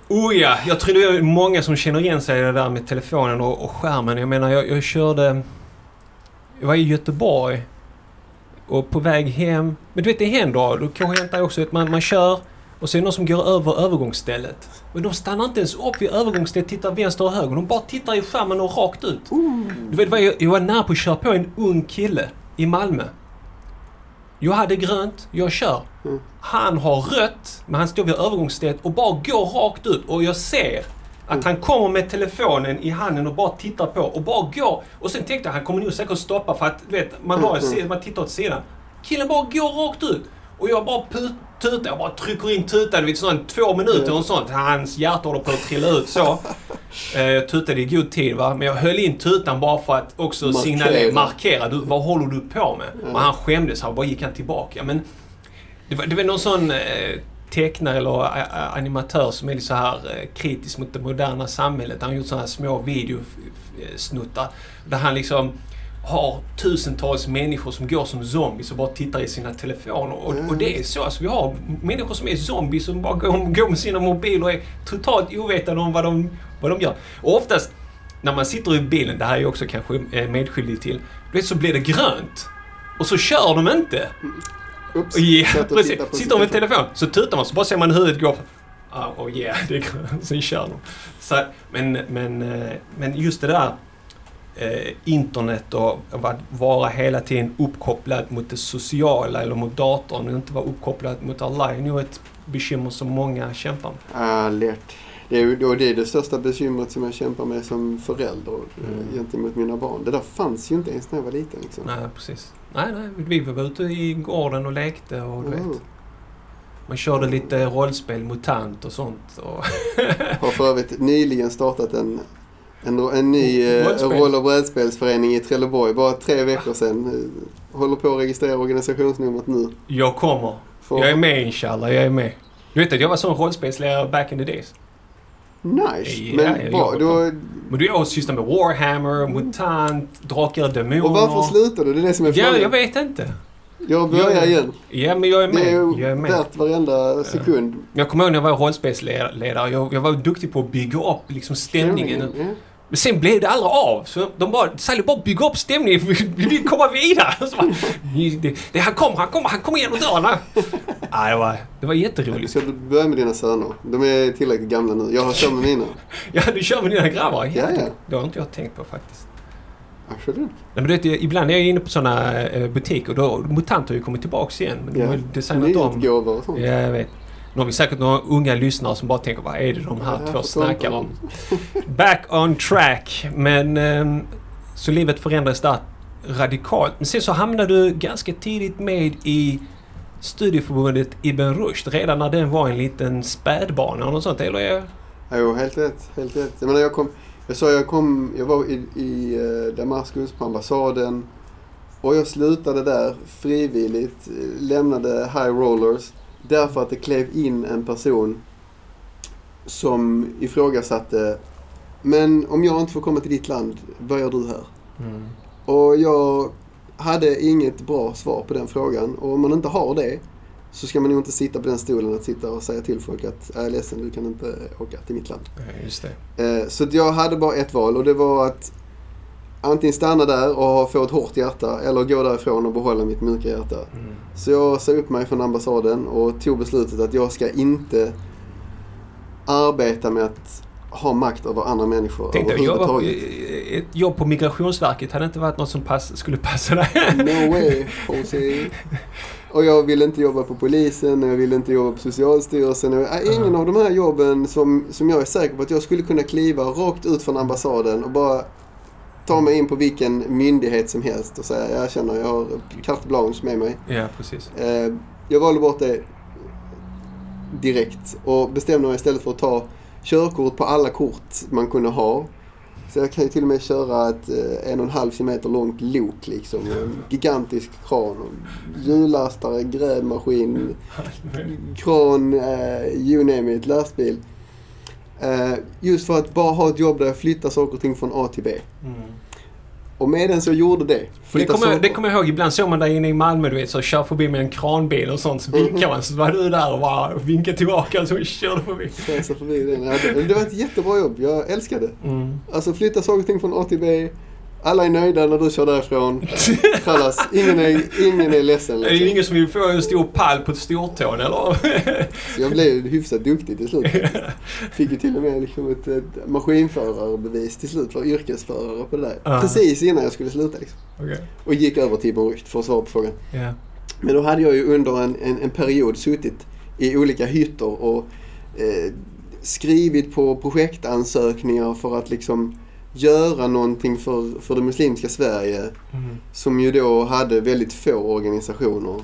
Oh ja, jag tror det är många som känner igen sig i det där med telefonen och, och skärmen. Jag menar, jag, jag körde... Jag var i Göteborg och på väg hem. Men du vet, det händer. Då kanske händer också att man, man kör och så är det någon som går över övergångsstället. Men de stannar inte ens upp vid övergångsstället, tittar vänster och höger. De bara tittar i skärmen och rakt ut. Du vet, jag, jag var nära på att köra på en ung kille i Malmö. Jag hade grönt, jag kör. Mm. Han har rött, men han står vid övergångsstället och bara går rakt ut. Och jag ser att Mm. han kommer med telefonen i handen och bara tittar på och bara går. Och sen tänkte jag han kommer nog säkert stoppa för att vet, man, har, Mm, mm. man tittar åt sidan. Killen bara går rakt ut. Och jag bara tutar, jag bara trycker in tutan vid sån två minuter och sånt. Hans hjärta håller på att trilla ut så. Eh, Jag tutade i god tid va, men jag höll in tutan bara för att också Markera. signalera, markera. Du, vad håller du på med? Och han skämdes, han bara gick han tillbaka. Men det var, det var någon sån eh, tecknare eller a, a, animatör som är lite så här eh, kritisk mot det moderna samhället. Han har gjort såna här små videosnuttar där han liksom har tusentals människor som går som zombies och bara tittar i sina telefoner. Och, och det är så. Alltså, vi har människor som är zombies som bara går, går med sina mobiler och är totalt ovetande om vad de, vad de gör. Och oftast när man sitter i bilen, det här är jag också kanske eh, medskyldig till, du vet så blir det grönt. Och så kör de inte. Oops. Ja, och precis. Sitter de med telefon så tutar man så bara ser man huvudet gå. Ah, oh yeah, det. Sen kör de. Så, men, men, eh, men just det där eh, internet och att vara hela tiden uppkopplad mot det sociala eller mot datorn och inte vara uppkopplad mot Allah är nog ett bekymmer som många kämpar med. Ah, lätt. Det är, det är det största bekymret som jag kämpar med som förälder Mm. mm. gentemot mina barn. Det där fanns ju inte ens när jag var liten. Liksom. Nej, precis. Nej, nej. Vi var ute i gården och lekte och du Mm. vet. Man körde lite rollspel, MUTANT och sånt. Och Har för övrigt nyligen startat en, en, en ny eh, Rollspel. roll och brädspelsförening i Trelleborg. Bara tre veckor sedan. Eh, Håller på att registrera organisationsnumret nu. jag kommer. För, Jag är med inshallah, jag är med. Du vet att jag var sån rollspelslärare back in the days. Nice! Ja, Men jag bra, då, Men du har sysslat med Warhammer, MUTANT, Drakar och Demoner. och varför slutar du? Det är det som är Ja, frågan. jag vet inte. Jag börjar Jag- igen. Ja, men jag är Det med. är Jag ju är med. värt varenda sekund. Jag kommer ihåg när jag var rollspelsledare. Jag, jag var duktig på att bygga upp liksom stämningen. Ja. Men sen blev det aldrig av. Så de bara, Sally bara bygga upp stämningen. Vi vill komma vidare. Så bara, det, det, han kommer, han kommer, han kommer genom dörren. Ja, det var, det var jätteroligt. Ska du börja med dina söner? De är tillräckligt gamla nu. Jag har kört med mina. Ja, du kör med dina grabbar. Ja, ja. Det har inte jag tänkt på faktiskt. Absolut. Nej, men du vet, ibland är jag inne på sådana eh, butiker och då, MUTANT har ju kommit tillbaks igen. Men de har Ja. ju designat om. Nyutgåvor och sånt. Ja, jag vet. Nu har vi säkert några unga lyssnare som bara tänker vad är det de här Ja, två snackar om? Back on track. Men eh, så livet förändrades där radikalt. Men sen så hamnade du ganska tidigt med i studieförbundet Ibn Rushd redan när den var en liten spädbarn eller något sånt, eller? är- Jo, helt rätt. Helt rätt. Jag menar, jag kom... Jag sa jag kom... Jag var i, i eh, Damaskus på ambassaden. Och jag slutade där frivilligt. eh, Lämnade High Rollers. Därför att det klev in en person som ifrågasatte Men om jag inte får komma till ditt land, vad gör du här? Och jag hade inget bra svar på den frågan. Och om man inte har det så ska man nog inte sitta på den stolen att sitta och säga till folk att jag är ledsen, du kan inte åka till mitt land. Ja, just det. Eh, Så jag hade bara ett val och det var att antingen stanna där och få ett hårt hjärta eller gå därifrån och behålla mitt mjuka hjärta. Mm. Så jag sa upp mig från ambassaden och tog beslutet att jag ska inte arbeta med att ha makt över andra människor Tänkte jag jobba, överhuvudtaget. ett jobb på Migrationsverket hade inte varit något som pass, skulle passa dig. No way, Jose. Och jag ville inte jobba på polisen, jag ville inte jobba på Socialstyrelsen. äh, Ingen av de här jobben som, som jag är säker på att jag skulle kunna kliva rakt ut från ambassaden och bara ta mig in på vilken myndighet som helst och säga jag känner jag har carte blanche med mig. ja, precis. Eh, jag valde bort det direkt och bestämde mig istället för att ta körkort på alla kort man kunde ha. Så jag kan ju till och med köra ett eh, en och en halv kilometer långt lok liksom. En gigantisk kran. Hjullastare, grävmaskin, kran, eh, you name it, lastbil. Eh, just för att bara ha ett jobb där jag flyttar saker och ting från A till B. Och medan jag gjorde det. Det kommer, jag, det kommer jag ihåg, ibland såg man dig inne i Malmö du vet, så kör förbi med en kranbil och sånt, så vinkar man. Så var du där och bara vinkade tillbaka och så körde förbi. Förbi den. Ja, det, det var ett jättebra jobb. Jag älskade det. Mm. Alltså flytta saker och ting från A till B. Alla är nöjda när du kör därifrån. Kallas. Ingen är, ingen är ledsen. Är det Liksom. ingen som vill få en stor pall på ett stortån eller? Så jag blev hyfsat duktig till slut. Fick ju till och med liksom ett, ett maskinförarbevis till slut. Var yrkesförare på det där. Ja. Precis innan jag skulle sluta. Liksom. Okej. Och gick över till Ibn Rushd för att svara på frågan. Ja. Men då hade jag ju under en, en, en period suttit i olika hytter och eh, skrivit på projektansökningar för att liksom göra någonting för, för det muslimska Sverige Mm. som ju då hade väldigt få organisationer.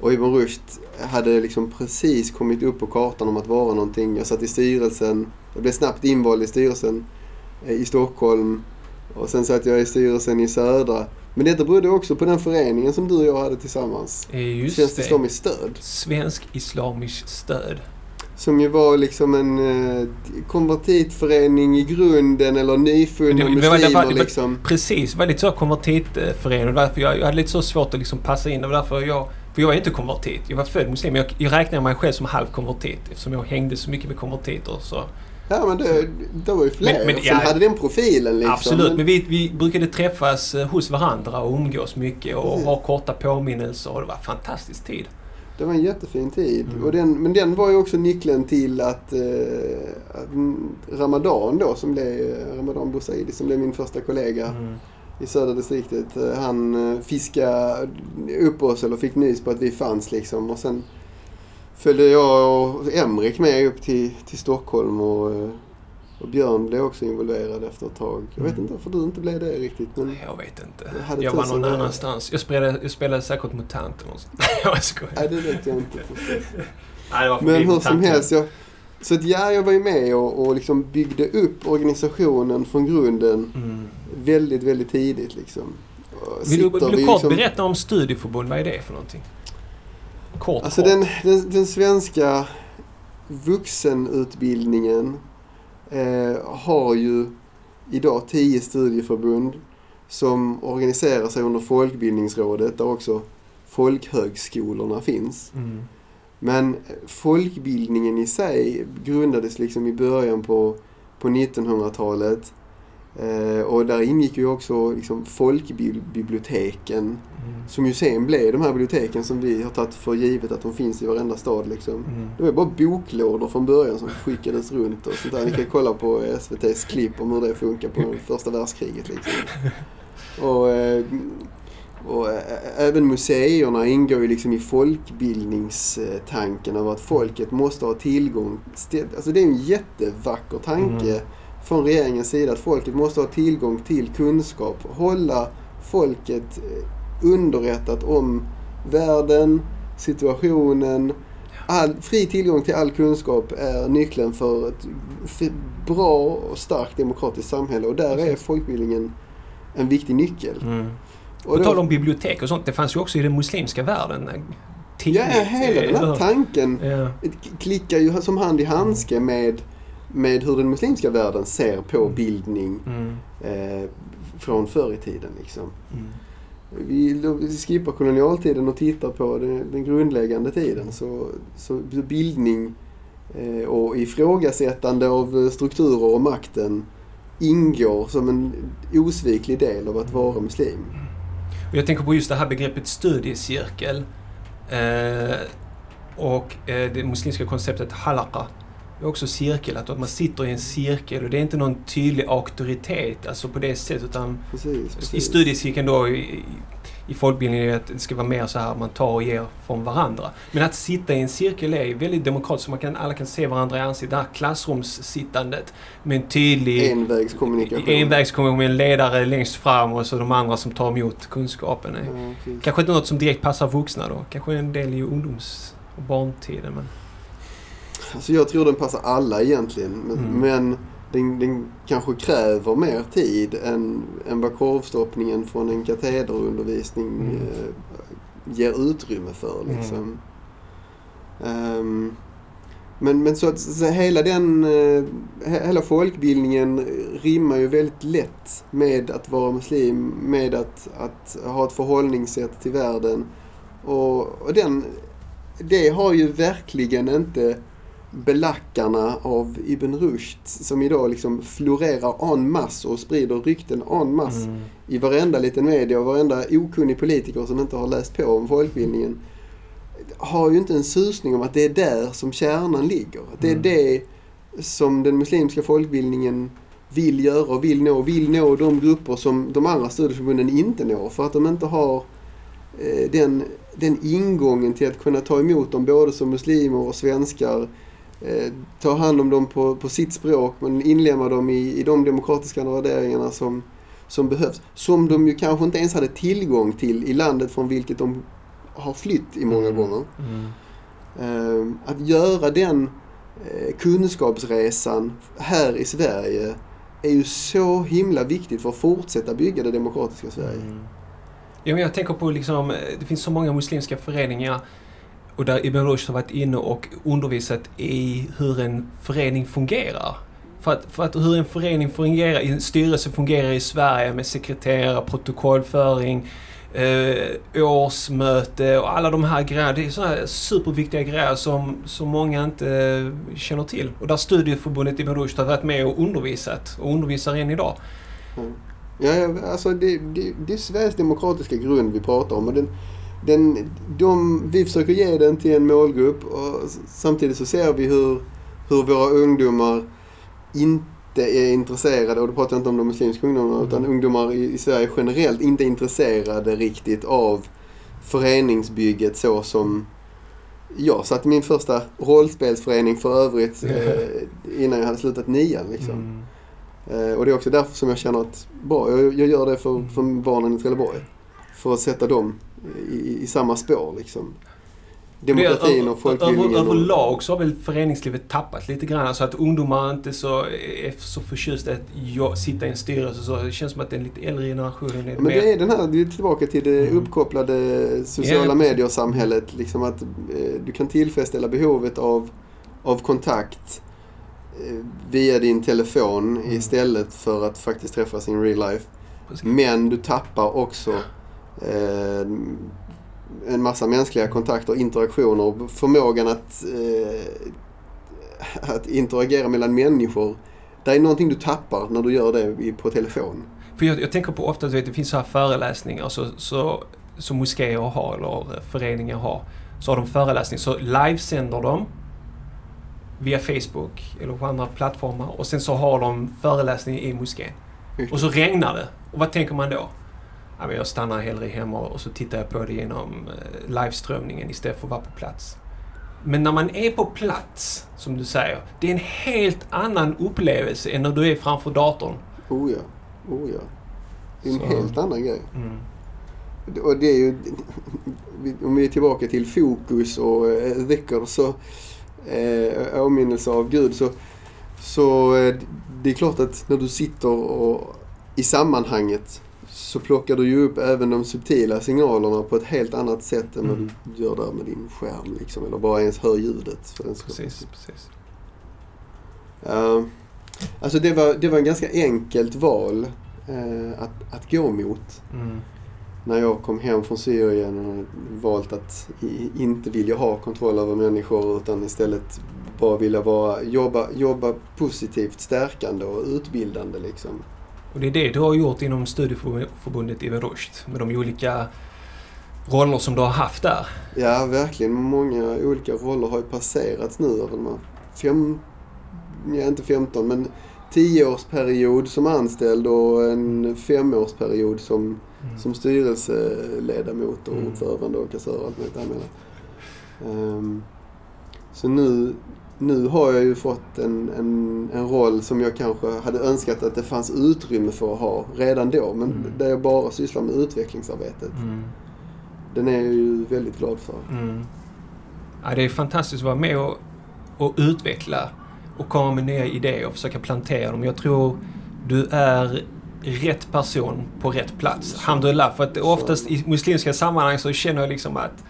Och Ibn Rushd hade liksom precis kommit upp på kartan om att vara någonting. Jag satt i styrelsen, jag blev snabbt invald i styrelsen eh, i Stockholm och sen satt jag i styrelsen i Södra. Men detta berodde också på den föreningen som du och jag hade tillsammans. Eh, Just Svenskt det. Islamiskt Stöd. Svensk Islamisk Stöd. Som ju var liksom en eh, konvertitförening i grunden eller nyfunna det- var- det var- muslimer det var- liksom. Precis, lite så konvertitförening därför jag, jag hade lite så svårt att liksom passa in. Det var därför jag, för jag är inte konvertit. Jag var född muslim. Jag, jag räknar mig själv som halvkonvertit eftersom jag hängde så mycket med konvertiter. Så. Ja men det, det var ju fler Men- men- som ja. hade den profilen liksom. Absolut, Men- vi, vi brukade träffas eh, hos varandra och umgås mycket och ha korta påminnelser och det var en fantastisk tid. Det var en jättefin tid. Mm. Och den, men den var ju också nyckeln till att, eh, att Ramadan då, som blev, eh, Ramadan Boussaidi som blev min första kollega Mm. i södra distriktet. eh, Han eh, fiskade upp oss eller fick nys på att vi fanns liksom. Och sen följde jag och Emrik med upp till, till Stockholm och, och Björn blev också involverad efter ett tag. Jag vet Mm. inte varför du inte blev det riktigt. Men Jag vet inte. Jag Jag var någon vägar. annanstans. Jag spelade, jag spelade säkert MUTANT eller något. Jag skojar. nej, det vet jag inte. Nej, det Men hur som helst, jag, så att ja, jag var ju med och, och liksom byggde upp organisationen från grunden Mm. väldigt, väldigt tidigt. Liksom. Vill, du- vill vi du kort liksom- berätta om studieförbund? Vad är det för någonting? Kort, Alltså kort. den, den, den svenska vuxenutbildningen eh, har ju idag tio studieförbund som organiserar sig under Folkbildningsrådet där också folkhögskolorna finns. Mm. Men folkbildningen i sig grundades liksom i början på, på 1900-talet. Eh, och där ingick ju också liksom folkbiblioteken Mm. som ju sen blev de här biblioteken som vi har tagit för givet att de finns i varenda stad. Liksom. Mm. Det var bara boklådor från början som skickades runt och sånt där. Ni kan kolla på SVTs klipp om hur det funkar på första världskriget. Liksom. Och, eh, Och ä- även museerna ingår ju liksom i folkbildningstanken av att folket måste ha tillgång. till- Alltså det är en jättevacker tanke Mm. Från regeringens sida att folket måste ha tillgång till kunskap. Hålla folket eh, underrättat om världen, situationen. All, fri tillgång till all kunskap är nyckeln för ett bra och starkt demokratiskt samhälle och där är folkbildningen en viktig nyckel. Mm. Och På tal om bibliotek och sånt, det fanns ju också i den muslimska världen. eh, Tidigt, Ja, hela den här hur? tanken Ja. klickar ju som hand i handske med, med hur den muslimska världen ser på bildning Mm. eh, från förr i tiden. Liksom. Mm. Vi, vi skippar kolonialtiden och tittar på den, den grundläggande tiden. Så, så bildning eh, och ifrågasättande av strukturer och makten ingår som en osviklig del av att vara muslim. Och jag tänker på just det här begreppet studiecirkel. Eh, och eh, det muslimska konceptet halaqa. Är också cirkel, att man sitter i en cirkel och det är inte någon tydlig auktoritet alltså på det sättet utan Precis, i precis. studiecirkeln då i, i- i folkbildningen är att det ska vara mer så här man tar och ger från varandra. Men att sitta i en cirkel är väldigt demokratiskt man kan, alla kan se varandra i ansiktet. Det här klassrumssittandet med en tydlig Envägskommunikation. envägskommunikation med en ledare längst fram och så de andra som tar emot kunskapen. Ja. Kanske inte något som direkt passar vuxna då. Kanske en del i ungdoms och barntiden. Men... Alltså jag tror den passar alla egentligen. Men, Mm. men den, den kanske kräver mer tid än, än vad korvstoppningen från en katederundervisning Mm. eh, ger utrymme för. Liksom. Ehm, men, men så att så hela den, eh, he- hela folkbildningen rimmar ju väldigt lätt med att vara muslim, med att, att ha ett förhållningssätt till världen. Och, och den, det har ju verkligen inte belackarna av Ibn Rushd som idag liksom florerar en masse och sprider rykten en masse Mm. i varenda liten media och varenda okunnig politiker som inte har läst på om folkbildningen har ju inte en susning om att det är där som kärnan ligger. Att Det är Mm. det som den muslimska folkbildningen vill göra och vill nå. Vill nå de grupper som de andra studieförbunden inte når för att de inte har eh, den, den ingången till att kunna ta emot dem både som muslimer och svenskar. Eh, ta hand om dem på, på sitt språk men inlemma dem i, i de demokratiska värderingarna som, som behövs. Som de ju kanske inte ens hade tillgång till i landet från vilket de har flytt i många Mm. gånger. Mm. Eh, att göra den eh, kunskapsresan här i Sverige är ju så himla viktigt för att fortsätta bygga det demokratiska Sverige. Mm. Ja, men jag tänker på liksom, eh, det finns så många muslimska föreningar och där Ibn Rushd har varit inne och undervisat i hur en förening fungerar. För att, för att hur en förening fungerar, en styrelse fungerar i Sverige med sekreterare, protokollföring, eh, årsmöte och alla de här grejerna. Det är sådana här superviktiga grejer som, som många inte eh, känner till. Och där studieförbundet Ibn Rushd har varit med och undervisat och undervisar än idag. Mm. Ja, ja, alltså det, det, det är Sveriges demokratiska grund vi pratar om. Och den, den, de, vi försöker ge den till en målgrupp och samtidigt så ser vi hur, hur våra ungdomar inte är intresserade, och då pratar jag inte om de muslimska ungdomarna, Mm. utan ungdomar i, i Sverige generellt inte är intresserade riktigt av föreningsbygget så som jag satt i min första rollspelsförening för övrigt eh, innan jag hade slutat nian. Liksom. Mm. Eh, och det är också därför som jag känner att bra, jag, jag gör det för, Mm. för barnen i Trelleborg. För att sätta dem i, i, samma spår liksom. Demokratin Det är- och folkbildningen. Över, och- överlag så har väl föreningslivet tappat lite grann. Så att ungdomar inte så, är så förtjusta att jag, sitta i en styrelse. Så det känns som att den lite äldre generationen är Men mer... det är den här, vi är tillbaka till det Mm. uppkopplade sociala Ja, medier-samhället. Liksom att eh, du kan tillfredsställa behovet av, av kontakt eh, via din telefon Mm. istället för att faktiskt träffas in real life. Precis. Men du tappar också en massa mänskliga kontakter, interaktioner och förmågan att, eh, att interagera mellan människor. Det är någonting du tappar när du gör det på telefon. För jag, jag tänker på ofta att det finns så här föreläsningar så, så, som moskéer har eller föreningar har. Så har de föreläsningar, så livesänder de via Facebook eller på andra plattformar och sen så har de föreläsning i moskén. Och så regnar det. Och vad tänker man då? Jag stannar hellre hemma och så tittar jag på det genom eh, liveströmningen istället för att vara på plats. Men när man är på plats, som du säger, det är en helt annan upplevelse än när du är framför datorn. Oh ja. Oh ja. Det är en Så- helt annan grej. Mm. Och det är ju, om vi är tillbaka till fokus och eh, dhikr, så eh, åminnelse av Gud, så, så eh, det är klart att när du sitter och, i sammanhanget så plockar du ju upp även de subtila signalerna på ett helt annat sätt än vad Mm. du gör där med din skärm liksom, eller bara ens hör ljudet. För den. Precis, precis. Uh, alltså det var, det var en ganska enkelt val eh, att, att gå mot. Mm. när jag kom hem från Syrien och valt att i, inte vilja ha kontroll över människor utan istället bara vilja vara, jobba, jobba positivt stärkande och utbildande liksom. Och det är det du har gjort inom studieförbundet Ibn Rushd med de olika roller som du har haft där. Ja, verkligen. Många olika roller har ju passerats nu över de här fem, ja inte 15 men 10-årsperiod som anställd och en femårsperiod som, som styrelseledamot och Mm. ordförande och kassör och allt möjligt däremellan. Um, så nu, nu har jag ju fått en, en, en roll som jag kanske hade önskat att det fanns utrymme för att ha redan då. Men Mm. där jag bara sysslar med utvecklingsarbetet. Mm. Den är jag ju väldigt glad för. Mm. Ja, det är fantastiskt att vara med och, och utveckla och komma med nya idéer och försöka plantera dem. Jag tror du är rätt person på rätt plats. Alhamdulillah. För att oftast i muslimska sammanhang så känner jag liksom att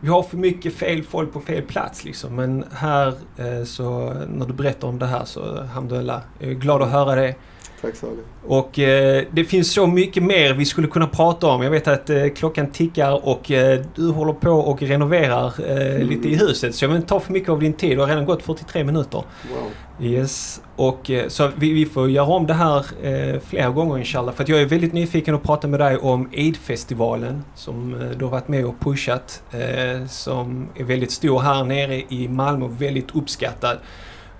vi har för mycket fel folk på fel plats liksom. Men här eh, så när du berättar om det här så alhamdulillah. Jag är glad att höra det. Tack Salih. Och eh, det finns så mycket mer vi skulle kunna prata om. Jag vet att eh, klockan tickar och eh, du håller på och renoverar eh, lite i huset. Så jag vill inte ta för mycket av din tid. Det har redan gått 43 minuter. Wow. Yes. Och eh, så vi, vi får göra om det här eh, flera gånger inshallah. För jag är väldigt nyfiken att prata med dig om Eid-festivalen som eh, du har varit med och pushat. Som är väldigt stor här nere i Malmö. Väldigt uppskattad.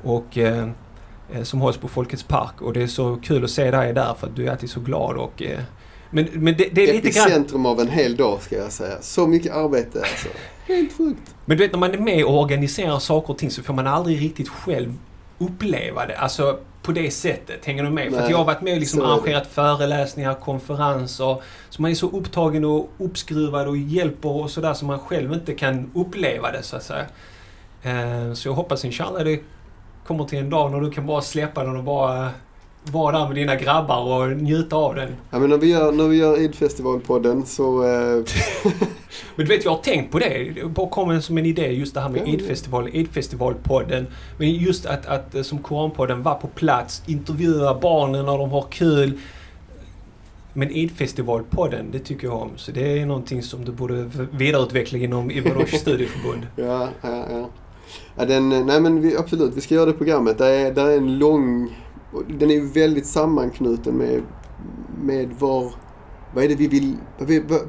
Och som hålls på Folkets Park. Och det är så kul att se dig där för att du är alltid så glad och... Eh, men, men det, det är lite grann... Epicentrum av en hel dag ska jag säga. Så mycket arbete alltså. Helt sjukt. Men du vet när man är med och organiserar saker och ting så får man aldrig riktigt själv uppleva det. Alltså på det sättet. Hänger du med? För att Nej, jag har varit med och liksom arrangerat föreläsningar, konferenser. Så man är så upptagen och uppskruvad och hjälper och sådär så man själv inte kan uppleva det så att säga. Eh, Så jag hoppas inshallah det kommer till en dag när du kan bara släppa den och bara vara där med dina grabbar och njuta av den. Ja, men när vi gör, när vi gör Eid-festivalpodden så... Eh, Men du vet, jag har tänkt på det. Det bara kom som en idé just det här med Ja, Eid-festival, Eid-festivalpodden. Men just att, att eh, som Koranpodden var på plats, intervjua barnen när de har kul. Men Eid-festivalpodden, det tycker jag om. Så det är någonting som du borde vidareutveckla inom Ibarosh studieförbund. ja, ja, ja. Ja den, nej men vi, absolut, vi ska göra det programmet. Det är, där är en lång... Den är ju väldigt sammanknuten med, med var... Vad är det vi vill...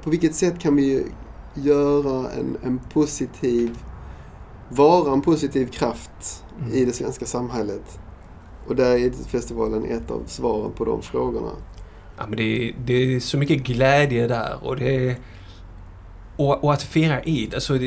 På vilket sätt kan vi göra en, en positiv... Vara en positiv kraft Mm. i det svenska samhället. Och där är festivalen ett av svaren på de frågorna. Ja, men det, är, det är så mycket glädje där och det är... Och, och att fira Eid, alltså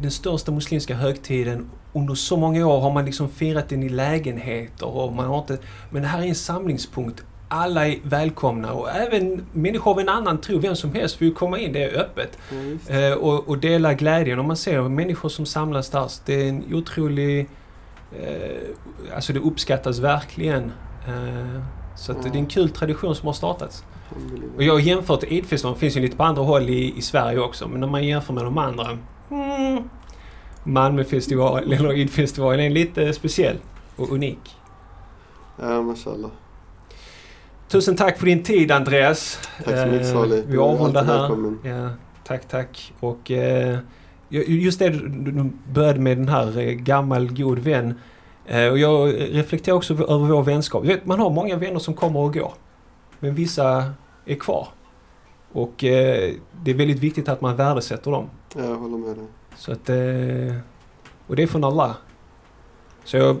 den största muslimska högtiden. Under så många år har man liksom firat den i lägenheter och man har inte... Men det här är en samlingspunkt. Alla är välkomna och även människor av en annan tro, vem som helst, får ju komma in. Det är öppet. Just. Eh, och, och dela glädjen. Och man ser människor som samlas där. Det är en otrolig... Eh, alltså det uppskattas verkligen. Eh, så att det är en kul tradition som har startats. Och jag har jämfört Eidfestivalen, finns ju lite på andra håll i, i Sverige också, men när man jämför med de andra... Mm, Malmöfestivalen eller Eidfestivalen är lite speciell och unik. Ja, mashallah. Tusen tack för din tid Andreas. Tack så mycket Eh, Salih. Vi avrundar här. Ja, tack, tack. Och eh, just det, du började med den här eh, gammal god vän. Eh, och jag reflekterar också över vår vänskap. Vet, man har många vänner som kommer och går. Men vissa är kvar. Och eh, det är väldigt viktigt att man värdesätter dem. Ja, jag håller med dig. Så att, eh, och det är från Allah. Så jag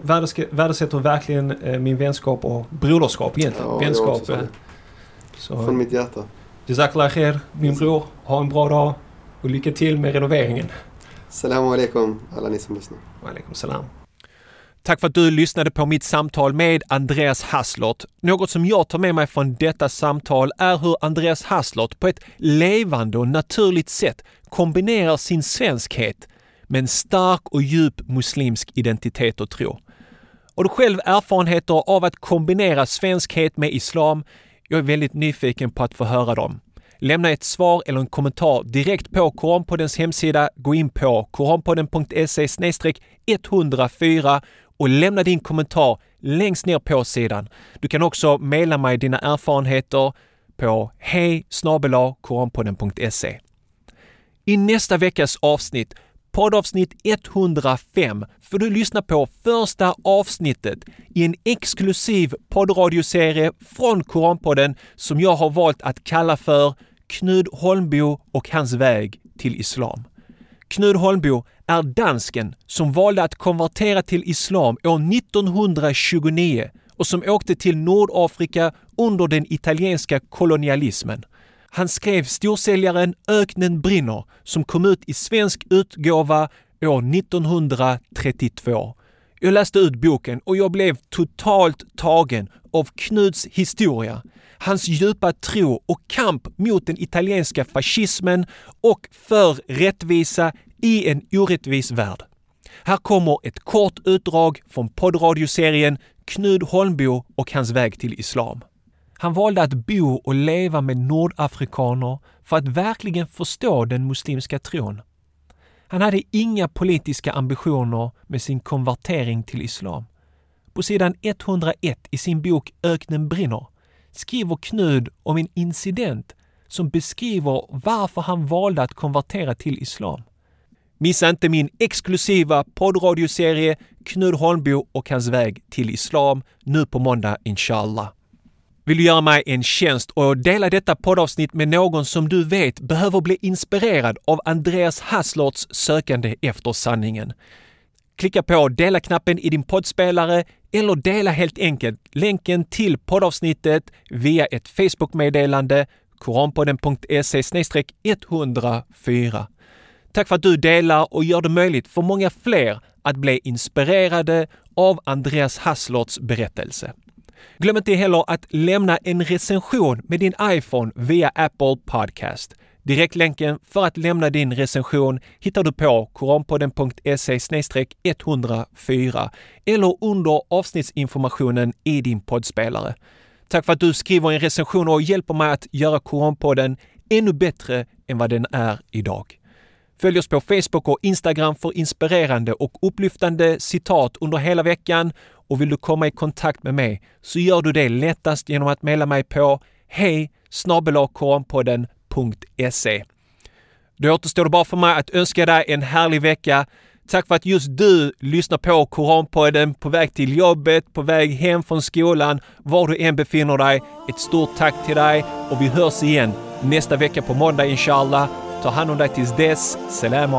värdesätter verkligen eh, min vänskap och broderskap egentligen. Ja, vänskap. eh, så, Från mitt hjärta. Jazakallah khair, min bror. Ha en bra dag och lycka till med renoveringen. Salam alaikum alla ni som lyssnar. Wa alaikum salam. Tack för att du lyssnade på mitt samtal med Andreas Hasslott. Något som jag tar med mig från detta samtal är hur Andreas Hasslott på ett levande och naturligt sätt kombinerar sin svenskhet med en stark och djup muslimsk identitet och tro. Har du själv erfarenheter av att kombinera svenskhet med islam? Jag är väldigt nyfiken på att få höra dem. Lämna ett svar eller en kommentar direkt på Koranpoddens hemsida. Gå in på koranpodden.se 104 och lämna din kommentar längst ner på sidan. Du kan också mejla mig dina erfarenheter på hej koranpodden.se. I nästa veckas avsnitt poddavsnitt 105 får du lyssna på första avsnittet i en exklusiv poddradioserie från Koranpodden som jag har valt att kalla för Knud Holmbo och hans väg till Islam. Knud Holmbo är dansken som valde att konvertera till islam år 1929 och som åkte till Nordafrika under den italienska kolonialismen. Han skrev storsäljaren Öknen brinner som kom ut i svensk utgåva år 1932. Jag läste ut boken och jag blev totalt tagen av Knuts historia, hans djupa tro och kamp mot den italienska fascismen och för rättvisa i en orättvis värld. Här kommer ett kort utdrag från poddradioserien Knud Holmbo och hans väg till islam. Han valde att bo och leva med nordafrikaner för att verkligen förstå den muslimska tron. Han hade inga politiska ambitioner med sin konvertering till islam. På sidan 101 i sin bok Öknen brinner skriver Knud om en incident som beskriver varför han valde att konvertera till islam. Missa inte min exklusiva poddradioserie Knud Holmbo och hans väg till islam nu på måndag inshallah. Vill du göra mig en tjänst och dela detta poddavsnitt med någon som du vet behöver bli inspirerad av Andreas Hasslorts sökande efter sanningen? Klicka på dela-knappen i din poddspelare eller dela helt enkelt länken till poddavsnittet via ett Facebook-meddelande koranpodden.se 104. Tack för att du delar och gör det möjligt för många fler att bli inspirerade av Andreas Hasslorts berättelse. Glöm inte heller att lämna en recension med din iPhone via Apple Podcast. Direktlänken för att lämna din recension hittar du på koranpodden.se 104 eller under avsnittsinformationen i din poddspelare. Tack för att du skriver en recension och hjälper mig att göra Koranpodden ännu bättre än vad den är idag. Följ oss på Facebook och Instagram för inspirerande och upplyftande citat under hela veckan och vill du komma i kontakt med mig så gör du det lättast genom att mejla mig på hej koranpodden.se. Då återstår det bara för mig att önska dig en härlig vecka. Tack för att just du lyssnar på Koranpodden på väg till jobbet, på väg hem från skolan, var du än befinner dig. Ett stort tack till dig och vi hörs igen nästa vecka på måndag inshallah. Ta hand om dig tills dess. Salamu